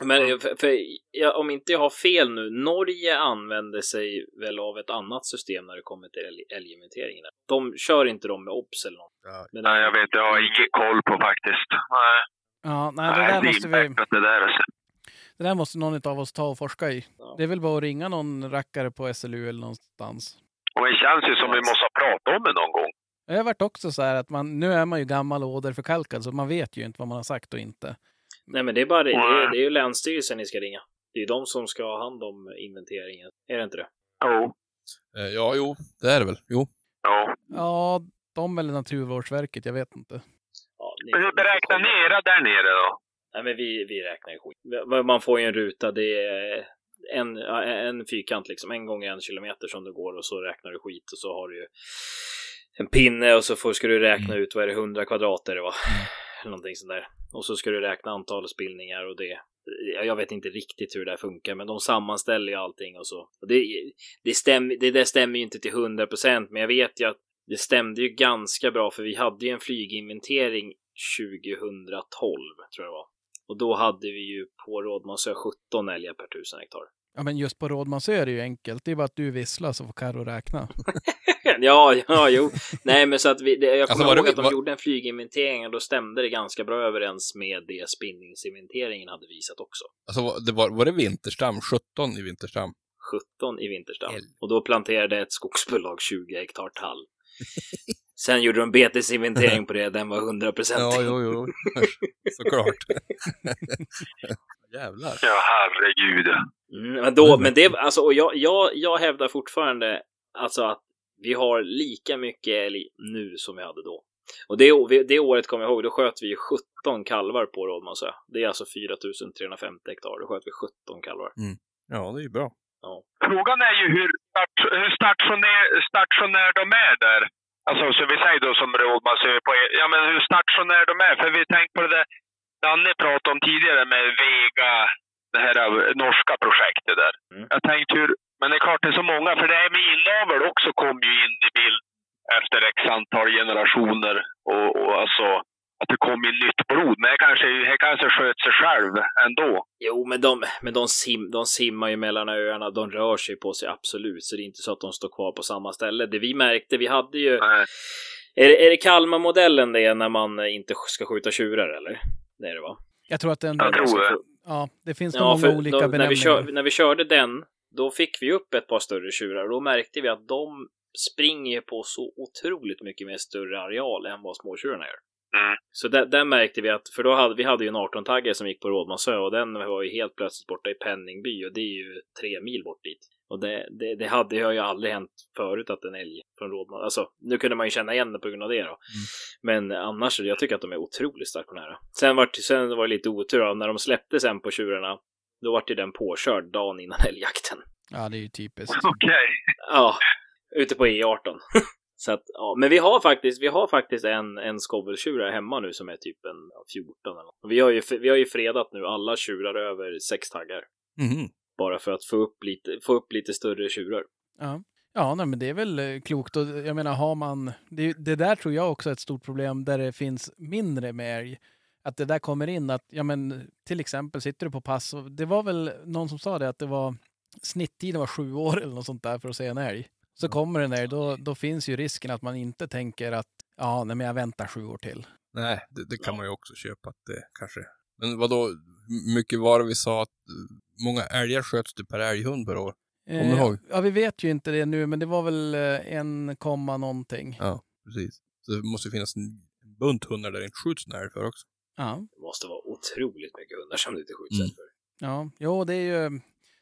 Men för, för jag, om inte jag har fel nu, Norge använder sig väl av ett annat system när det kommer till älg, älginventeringen. De kör inte dem med obs eller något. Ja. Nej, jag vet. Jag har ingen koll på faktiskt. Nej, ja nej, det Nej, där måste vi... det där. Alltså. Det där måste någon av oss ta och forska i. Ja. Det är väl bara att ringa någon rackare på SLU eller någonstans. Och det känns ju som vi måste ha pratat om det någon gång. Jag har varit också så här att man, nu är man ju gammal och åderförkalkad så man vet ju inte vad man har sagt och inte. Nej, men det är bara det, det, är, det är ju Länsstyrelsen ni ska ringa. Det är de som ska ha hand om inventeringen. Är det inte det? Jo. Eh, Ja, jo, det är det väl. Jo. Ja. Ja, de eller Naturvårdsverket, jag vet inte. Ja, ni Men hur beräknar ni era där nere då? Nej, men vi, vi räknar ju skit. Man får ju en ruta, det är en, en fyrkant liksom, en gång en kilometer som du går och så räknar du skit och så har du ju en pinne och så får, ska du räkna ut, vad är det, 100 kvadrat är det va? Eller Någonting sånt där. Och så ska du räkna antal spillningar och det. Jag vet inte riktigt hur det där funkar, men de sammanställer ju allting och så. Och det, det, stäm, det där stämmer ju inte till 100 procent, men jag vet ju att det stämde ju ganska bra, för vi hade ju en flyginventering 2012, tror jag det var. Och då hade vi ju på Rådmansö 17 älgar per tusen hektar. Ja, men just på Rådmansö är det ju enkelt. Det är bara att du visslar så får Carro räkna. ja, ja, jo. Nej, men så att vi, det, jag Alltså, kommer det ihåg att de var- gjorde en flyginventering och då stämde det ganska bra överens med det spinningsinventeringen hade visat också. Alltså, det var, var det Vinterstam? 17 i Vinterstam? 17 i Vinterstam. Och då planterade ett skogsbolag 20 hektar tall. Sen gjorde de betesinventering på det, den var 100 procent. Ja, jo, jo. Såklart. Jävlar. Ja, herregud. Mm, men, då, men det, alltså, och jag, jag, jag hävdar fortfarande alltså att vi har lika mycket älg nu som vi hade då. Och det, det året kommer jag ihåg, då sköt vi ju 17 kalvar på Rådmansö. Det är alltså 4350 hektar, då sköt vi 17 kalvar. Ja, det är ju bra. Frågan är ju hur, start, hur stationär, stationär de är där. Alltså, så vi säger då som Rådmansö på Ja, men hur stationär de är. För vi tänker på det där Danne pratade om tidigare med Vega, det här eh, norska projektet där. Mm. Jag tänkte hur, men det är klart det är så många, för det här med inavel också kom ju in i bild efter x antal generationer. Och, och alltså att det kom in nytt blod. Men det kanske, det kanske sköt sig själv ändå. Jo, men de, men de, sim, de simmar ju mellan öarna, de rör sig på sig absolut, så det är inte så att de står kvar på samma ställe. Det vi märkte, vi hade ju... Nej. Är det, är det Kalmar-modellen det är när man inte ska skjuta tjurar, eller? Det är det va? Jag tror att den... Jag tror det. Ja, det finns Ja, många olika då, när, vi benämningar. kör, när vi körde den, då fick vi upp ett par större tjurar och då märkte vi att de springer på så otroligt mycket mer större areal än vad småtjurarna gör. Mm. Så där, där märkte vi att, för då hade vi hade ju en 18-taggare som gick på Rådmansö och den var ju helt plötsligt borta i Penningby och det är ju tre mil bort dit. Och det, det, det hade ju aldrig hänt förut att en älg från Rådman, alltså nu kunde man ju känna igen det på grund av det då. Men annars, jag tycker att de är otroligt stationära. Sen var, sen var det lite otur då, när de släppte sen på tjurarna, då var det den påkörd dagen innan älgjakten. Ja, det är ju typiskt. Okej. Ja, ute på E18. Så att, ja, men vi har faktiskt, vi har faktiskt en, en skoveltjur här hemma nu som är typ en ja, 14 eller något. Vi har ju, vi har ju fredat nu alla tjurar över sex taggar. Mhm. Bara för att få upp lite, få upp lite större tjurar. Ja, ja nej, men det är väl eh, klokt. Och jag menar, har man... Det, det där tror jag också är ett stort problem där det finns mindre med älg. Att det där kommer in att, ja men till exempel sitter du på pass och det var väl någon som sa det att det var snitttiden var sju år eller något sånt där för att se en älg. Så kommer en älg, då, då finns ju risken att man inte tänker att ja, nej, men jag väntar sju år till. Nej, det, det kan man ju också köpa att det kanske... Men vad då mycket var det vi sa att eh, många älgar sköts det per älghund per år? Kommer du Eh, ihåg? Ja, vi vet ju inte det nu, men det var väl eh, en komma någonting. Ja, precis. Så det måste ju finnas en bunt hundar där det inte skjuts en älg för också. Ja. Det måste vara otroligt mycket hundar som det inte skjuts Mm. för. Ja, jo, det är ju...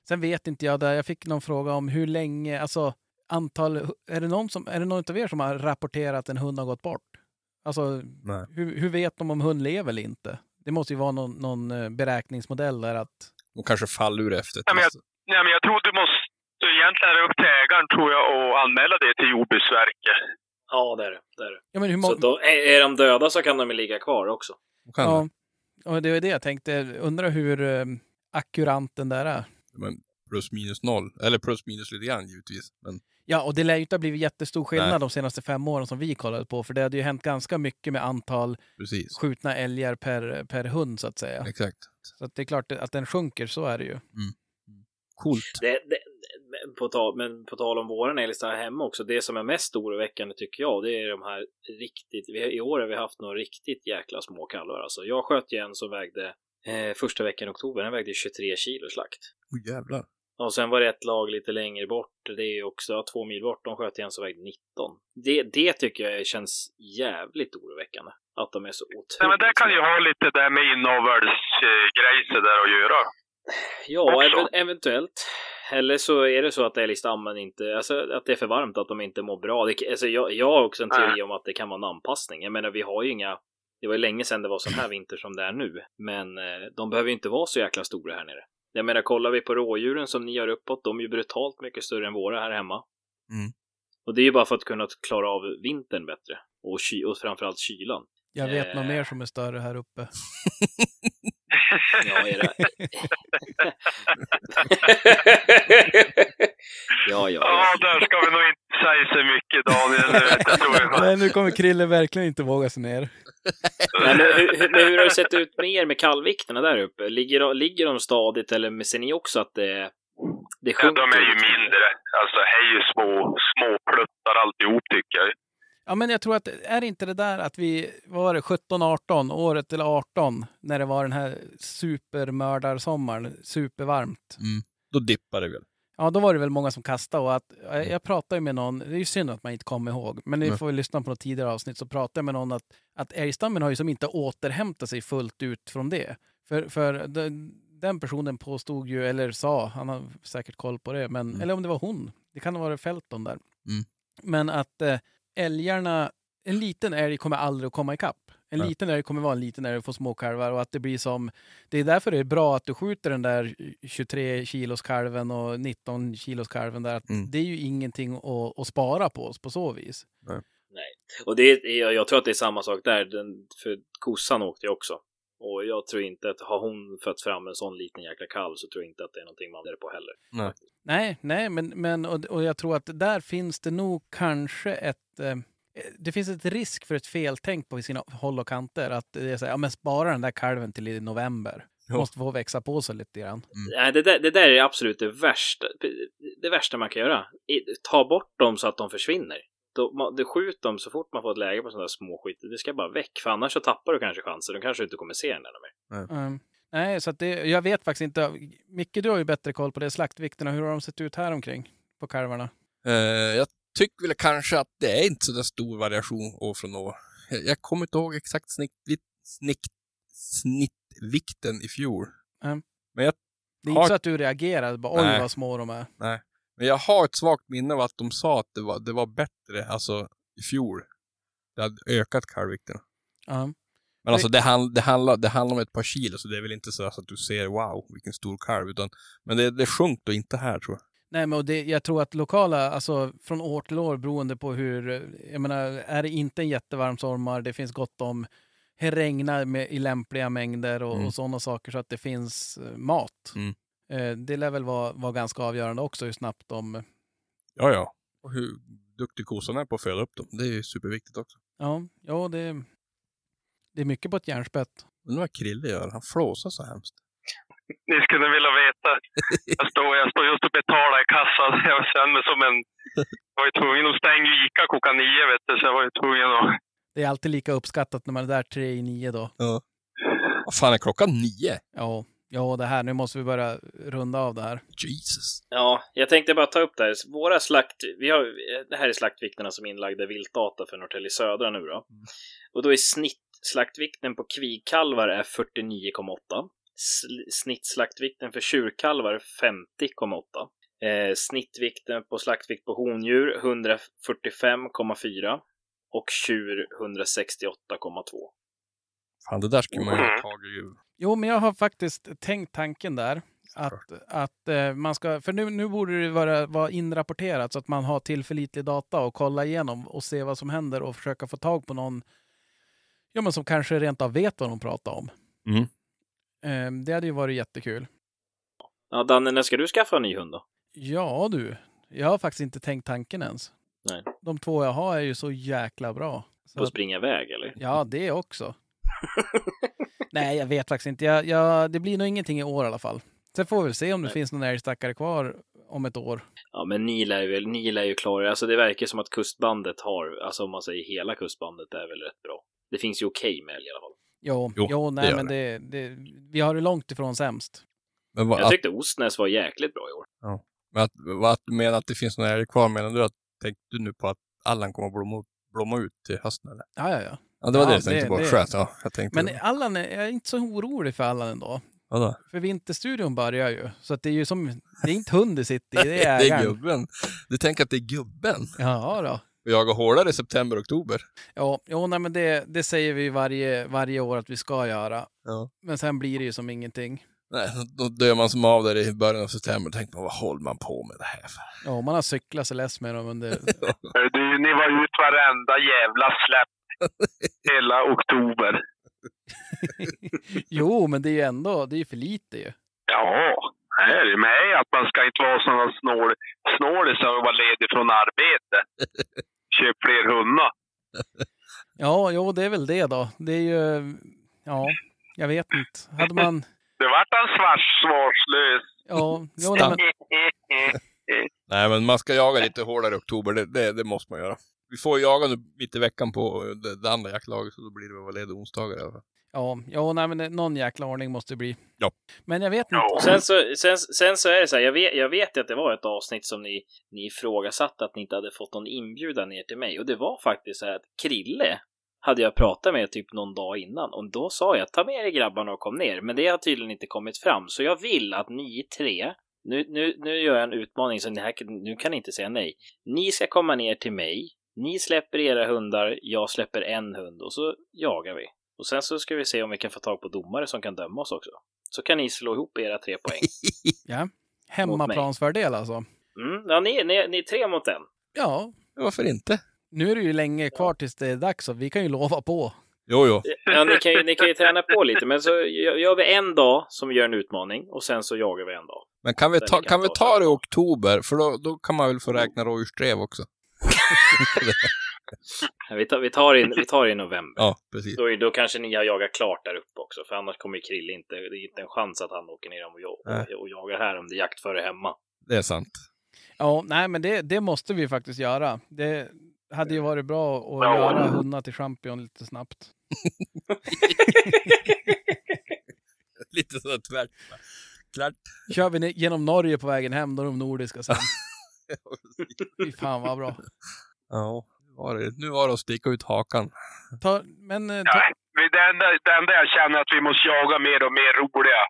Sen vet inte jag där. Jag fick någon fråga om hur länge, alltså antal... Är det någon, som, är det någon av er som har rapporterat att en hund har gått bort? Alltså, Nej. hur, hur vet de om hund lever eller inte? Det måste ju vara någon, någon eh, beräkningsmodell där att... De kanske faller ur efter Ja, men jag- Nej, men jag tror du måste egentligen är det upp till ägaren tror jag och anmäla det till Jordbruksverket. Ja, det är det. det, är det. Ja, men hur Så många... då, är, är de döda så kan de ju ligga kvar också. Ja, och det är det jag tänkte. Undrar hur eh, akkurant den där är. Men plus minus noll. Eller plus minus lite grann givetvis. Men Ja, och det lär ju inte ha blivit jättestor skillnad Nej. de senaste fem åren som vi kollade på. För det hade ju hänt ganska mycket med antal precis. skjutna älgar per, per hund så att säga. Exakt. Så att det är klart att den sjunker, så är det ju. Coolt. Det, det, men på tal, men på tal om våran älgstam här hemma också, det som är mest oroväckande tycker jag, det är de här riktigt, vi, i år har vi haft några riktigt jäkla små kalvar alltså. Jag sköt ju en som vägde, eh, första veckan i oktober, den vägde 23 kilo slakt. Oh, jävlar. Och sen var det ett lag lite längre bort, det är ju också två mil bort, de sköt en som vägde 19. Det, det tycker jag känns jävligt oroväckande. Att de är så otroligt Nej, men det kan ju ha lite där med inavelsgrejser där att göra. Ja, ev eventuellt. Eller så är det så att älgstammen inte, alltså att det är för varmt, att de inte mår bra. Det, alltså jag, jag har också en teori om att det kan vara en anpassning. Jag menar, vi har ju inga, Det var ju länge sedan det var sån här vinter som det är nu, men eh, de behöver ju inte vara så jäkla stora här nere. Jag menar, kollar vi på rådjuren som ni har uppåt, de är ju brutalt mycket större än våra här hemma. Mm. Och det är ju bara för att kunna klara av vintern bättre och, ky- och framförallt kylan. Jag vet Eh. något mer som är större här uppe. Ja, era... ja, ja, Ja, ja. där ska vi nog inte säga så mycket Daniel. Nu vet jag tror jag. Nej, nu kommer Krille verkligen inte våga sig ner. Nej, men, hur, hur- men hur har det sett ut med er med kallvikterna där uppe? Ligger, de- ligger de stadigt eller ser ni också att det, det Ja, sjunker? de är ju mindre. Alltså, det är ju små, små pluttar alltihop tycker jag. Ja, men jag tror att, är det inte det där att vi, vad var det, 17, 18, året eller 18, när det var den här supermördarsommaren, supervarmt. Mm. Då dippar det väl. Ja, då var det väl många som kastade och att, jag, jag pratade ju med någon, det är ju synd att man inte kommer ihåg, men ni Mm. får väl lyssna på något tidigare avsnitt, så pratade jag med någon att, att älgstammen har ju som inte återhämtat sig fullt ut från det. För, för den, den personen påstod ju, eller sa, han har säkert koll på det, men, Mm. eller om det var hon, det kan ha varit Felton där. Mm. Men att eh, älgarna, en liten älg kommer aldrig att komma ikapp. En Nej. liten älg kommer vara en liten älg och få små kalvar och att det blir som, det är därför det är bra att du skjuter den där 23 kilos kalven och 19 kilos kalven där. Att Mm. Det är ju ingenting att, att spara på på så vis. Och det är, jag, jag tror att det är samma sak där, den, för kossan åkte jag också. Och jag tror inte att har hon fött fram en sån liten jäkla kalv så tror jag inte att det är någonting man är på heller. Nej. Nej, nej, men, men och, och jag tror att där finns det nog kanske ett... Eh, det finns ett risk för ett feltänk på sina håll och kanter. Att det är så här, ja men spara den där kalven till i november. Jo. Måste få växa på sig lite grann. Nej, det där, det där är absolut det värsta, det värsta man kan göra. Ta bort dem så att de försvinner. Då, det skjut dem så fort man får ett läge på sådana där små skit. Det ska bara väck, för annars så tappar du kanske chansen. Du kanske inte kommer se den ännu mer. Mm. Nej, så att det, jag vet faktiskt inte. Micke, du har ju bättre koll på det. Slaktvikterna, hur har de sett ut här omkring på kalvarna? Eh, jag tycker väl kanske att det är inte så där stor variation år från år. Jag, kommer inte ihåg exakt snitt, snitt, snittvikten i fjol. Mm. Men, jag, Det är Har- inte så att du reagerade bara oj Nej. vad små de är. men jag har ett svagt minne av att de sa att det var, det var bättre alltså, i fjol. Det hade ökat kalvvikten. Ja. Men alltså det, hand, det, handlar, det handlar om ett par kilo, så det är väl inte så att du ser wow, vilken stor kalv. Utan, men det, det sjönk då inte här tror jag. Nej, men och det, jag tror att lokala, alltså från år till år beroende på hur, jag menar, är det inte en jättevarm sommar, det finns gott om det regnar med, i lämpliga mängder och, Mm. och sådana saker så att det finns eh, mat. Mm. Eh, det lär väl vara, vara ganska avgörande också hur snabbt de... Ja, ja. Och hur duktig kossan är på att föda upp dem. Det är superviktigt också. Ja, ja det, det är mycket på ett järnspett. Undrar vad Krille gör. Han flåsar så hemskt. Ni skulle vilja veta. Jag står, jag står just och betalar i kassan. Jag känner mig som en... Jag var ju tvungen att stänga Ica klockan nio, vet du, så jag var ju tvungen att... Det är alltid lika uppskattat när man är där tre i nio då. Vad fan är klockan nio? Ja, ja det här, nu måste vi börja runda av det här. Jesus. Ja, jag tänkte bara ta upp det här. Våra slakt... Vi har, det här är slaktvikterna som inlagda viltdata för Norrtälje Södra nu då. Och då är snittslaktvikten på kvigkalvar är 49,8. Sl- Snittslaktvikten för tjurkalvar 50,8. Eh, snittvikten på slaktvikt på hondjur 145,4. Och tjur 168,2. Fan, det där skulle man ju ha Mm. tagit ju. Jo, men jag har faktiskt tänkt tanken där. Att, att eh, man ska, för nu, nu borde det vara, vara inrapporterat så att man har tillförlitlig data och kolla igenom och se vad som händer och försöka få tag på någon ja, men som kanske rent av vet vad de pratar om. Mm. Eh, det hade ju varit jättekul. Ja, Danne, när ska du skaffa en ny hund då? Ja du, jag har faktiskt inte tänkt tanken ens. Nej. De två jag har är ju så jäkla bra. Så På att springa iväg eller? ja, det också. Nej, jag vet faktiskt inte. Jag, jag, det blir nog ingenting i år i alla fall. Sen får vi väl se om det Nej. finns någon älgstackare kvar om ett år. Ja, men ni lär väl- ni lär ju klara Alltså det verkar som att kustbandet har, alltså om man säger hela kustbandet är väl rätt bra. Det finns ju okej med älg i alla fall. Jo, Jo, jo det nej gör men det, det, vi har det långt ifrån sämst. Men vad, Jag att, tyckte Ostnäs var jäkligt bra i år. men att, vad att du menar att det finns några älg kvar, menar du att, tänkte du nu på att Allan kommer att blomma, ut- blomma ut till hösten eller? Ja, ja, ja. Ja, det var Ja, det jag tänkte det- på. det- Skönt, ja. Jag tänkte Men Allan, är, jag är inte så orolig för Allan ändå. Vadå? För vinterstudion börjar ju. Så att det är ju som, det är inte hund det sitter i, det är det är ägaren. gubben. Du tänker att det är gubben? Ja då. Och jaga hårdare i september, oktober. Ja, jo, nej, men det, det säger vi varje, varje år att vi ska göra. Ja. Men sen blir det ju som ingenting. Nej, då dör man som av där i början av september och tänker man, vad håller man på med det här för? Ja, man har cyklat sig less med dem under... Du, ni var ut varenda jävla släpp hela oktober. jo, men det är ju ändå, det är ju för lite ju. Ja, här är det med att man ska inte vara sådana snål, snålisar och vara ledig från arbete. Köp fler hundar. Ja, jo, det är väl det då. Det är ju, ja, jag vet inte. Hade man, Det vart han svars, svarslös. ja, jo, nej, men, Nej, men man ska jaga lite hårdare i oktober, det, det, det måste man göra. Vi får jaga nu mitt i veckan på det, det andra jaktlaget, så då blir det väl vara ledig onsdagar i alla fall. ja, jo, nej, men någon jäkla ordning måste det bli. Ja. Men jag vet inte. Ja. Sen så, sen, sen så är det så här, jag vet, jag vet ju att det var ett avsnitt som ni, ni ifrågasatte att ni inte hade fått någon inbjudan ner till mig. Och det var faktiskt så här att Krille hade jag pratat med typ någon dag innan. Och då sa jag, ta med er grabbarna och kom ner. Men det har tydligen inte kommit fram. Så jag vill att ni tre, nu, nu, nu gör jag en utmaning så här, nu kan ni inte säga nej. Ni ska komma ner till mig. Ni släpper era hundar, jag släpper en hund och så jagar vi. Och sen så ska vi se om vi kan få tag på domare som kan döma oss också. Så kan ni slå ihop era tre poäng. Ja. Hemmaplansfördel alltså. Mm, ja, ni, ni, ni är tre mot en. Ja, Varför inte? nu är det ju länge kvar tills det är dags så vi kan ju lova på. Jo, jo. Ja, ni, kan ju, ni kan ju träna på lite, men så gör vi en dag som vi gör en utmaning och sen så jagar vi en dag. Men kan vi ta, kan kan vi ta ta det i oktober? För då, då kan man väl få räkna rådjursdrev också? Vi tar, vi tar, in, vi tar i november. Ja, precis. Då, då kanske ni har jagat klart där uppe också, för annars kommer ju Krille inte, det är inte en chans att han åker ner och, jag- och, jagar här om det är jakt före hemma. Det är sant. Ja, nej, men det, det måste vi faktiskt göra. Det hade ju varit bra att Ja. göra hundar till champion lite snabbt. Lite sådär tvärt. Klart. Kör vi genom Norge på vägen hem, då är de nordiska sen. Fy fan vad bra. ja, nu var det, nu var det att sticka ut hakan. Ta, men eh, ta, Nej, det enda, det enda jag känner att vi måste jaga mer och mer roliga.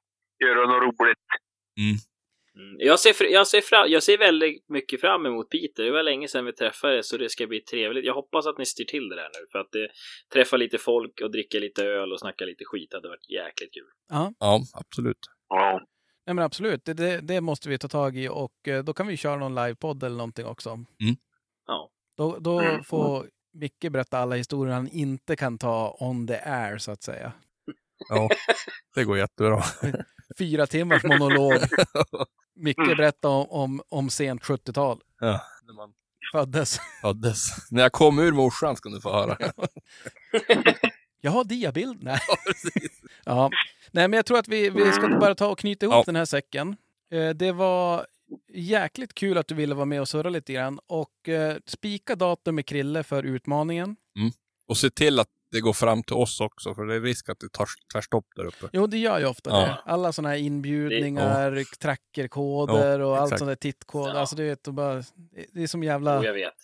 Göra något roligt. Mm. Jag, ser, jag, ser fram, jag ser väldigt mycket fram emot Peter. Det var länge sedan vi träffades så det ska bli trevligt. Jag hoppas att ni styr till det där nu för att det, träffa lite folk och dricka lite öl och snacka lite skit hade varit jäkligt kul. ja, Ja, absolut. Ja. Nej, men absolut. Det, det, det måste vi ta tag i och eh, då kan vi köra någon livepodd eller någonting också. Ja. Då, då Mm. får Micke berätta alla historier han inte kan ta on the air så att säga. Ja, det går jättebra. Fyra timmars monolog. Micke berättar om, om, om sent 70-tal. Ja, när man Föddes. föddes. När jag kom ur morsan ska du få höra. Jag har diabild. Nej. ja. Nej, men jag tror att vi, vi ska bara ta och knyta ihop Ja. den här säcken. Eh, det var jäkligt kul att du ville vara med och surra lite grann. Och eh, spika datum med Krille för utmaningen. Och se till att det går fram till oss också, för det är risk att det tar tvärstopp där uppe. Jo, det gör ju ofta Ja. det. Alla sådana här inbjudningar, trackerkoder och allt exakt. sånt där tittkod. Ja. Alltså, du vet, och bara, det är som Jo, jävla... vet. Jag vet.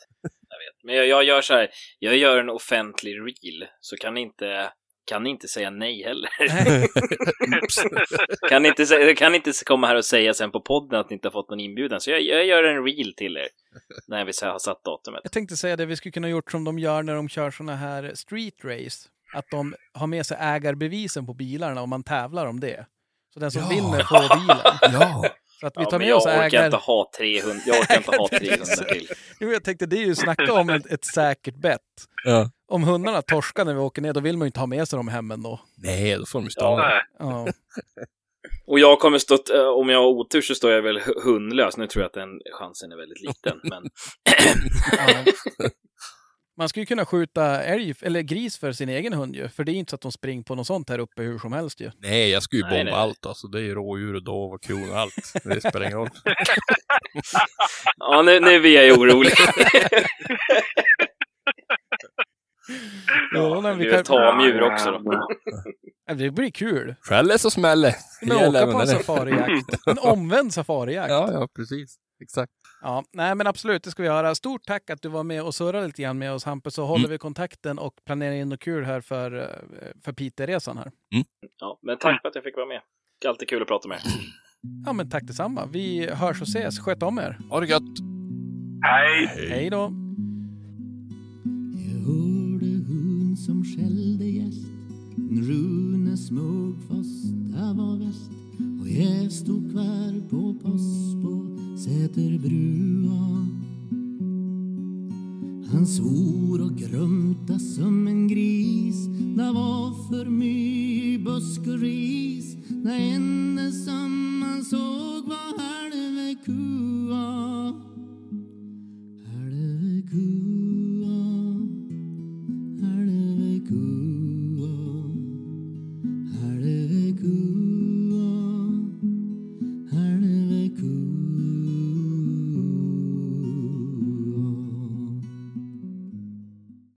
Men jag, jag gör så här. Jag gör en offentlig reel så kan ni inte kan ni inte säga nej heller. Kan, ni inte, kan ni inte komma här och säga sen på podden att ni inte har fått någon inbjudan. Så jag, jag gör en reel till er när vi har satt datumet. Jag tänkte säga det, vi skulle kunna gjort som de gör när de kör såna här street race. Att de har med sig ägarbevisen på bilarna och man tävlar om det. Så den som Ja. vinner får bilen. ja, Så att vi Ja, tar men med jag oss orkar ägar... inte ha 300, jag orkar inte ha 300 till. Jo, jag tänkte det är ju snacka om ett, ett säkert bett. ja. Om hundarna torskar när vi åker ner, då vill man ju inte ha med sig dem hem ändå. Nej, då får de ju stanna. Nej. Ja. Och jag kommer stå, eh, om jag har otur så står jag väl hu- hundlös. Nu tror jag att den chansen är väldigt liten. Men Ja. Man skulle ju kunna skjuta älg, eller gris för sin egen hund ju. För det är inte så att de springer på något sånt här uppe hur som helst ju. Nej, jag skulle ju bomba nej. allt alltså. Det är ju rådjur och dov och kron och allt. Det spelar ingen roll. ja, nu, nu blir jag ju orolig. Ja, men vi kan tamdjur också då. Ja, Det blir kul. Skäller så smäller. Men åka på en safarijakt. En omvänd safarijakt. Ja, ja, precis. Exakt. Ja, nej men absolut, det ska vi göra. Stort tack att du var med och surrade lite grann med oss Hampus, så håller mm. vi kontakten och planerar in något kul här för, eh, för Piteå-resan här. Mm. Ja, men tack för att jag fick vara med. Det är alltid kul att prata med er. Ja, men tack detsamma. Vi hörs och ses. Sköt om er. Ha det gött! Hej! Hej då! Jag hörde hon som skällde gäst, en rune smög fast där var väst jeg sto hver på pass på Seterbrua. Han svor och grumta som en gris. Det var för mye busk och ris. Det enda som han såg var halve kua. Halve kua.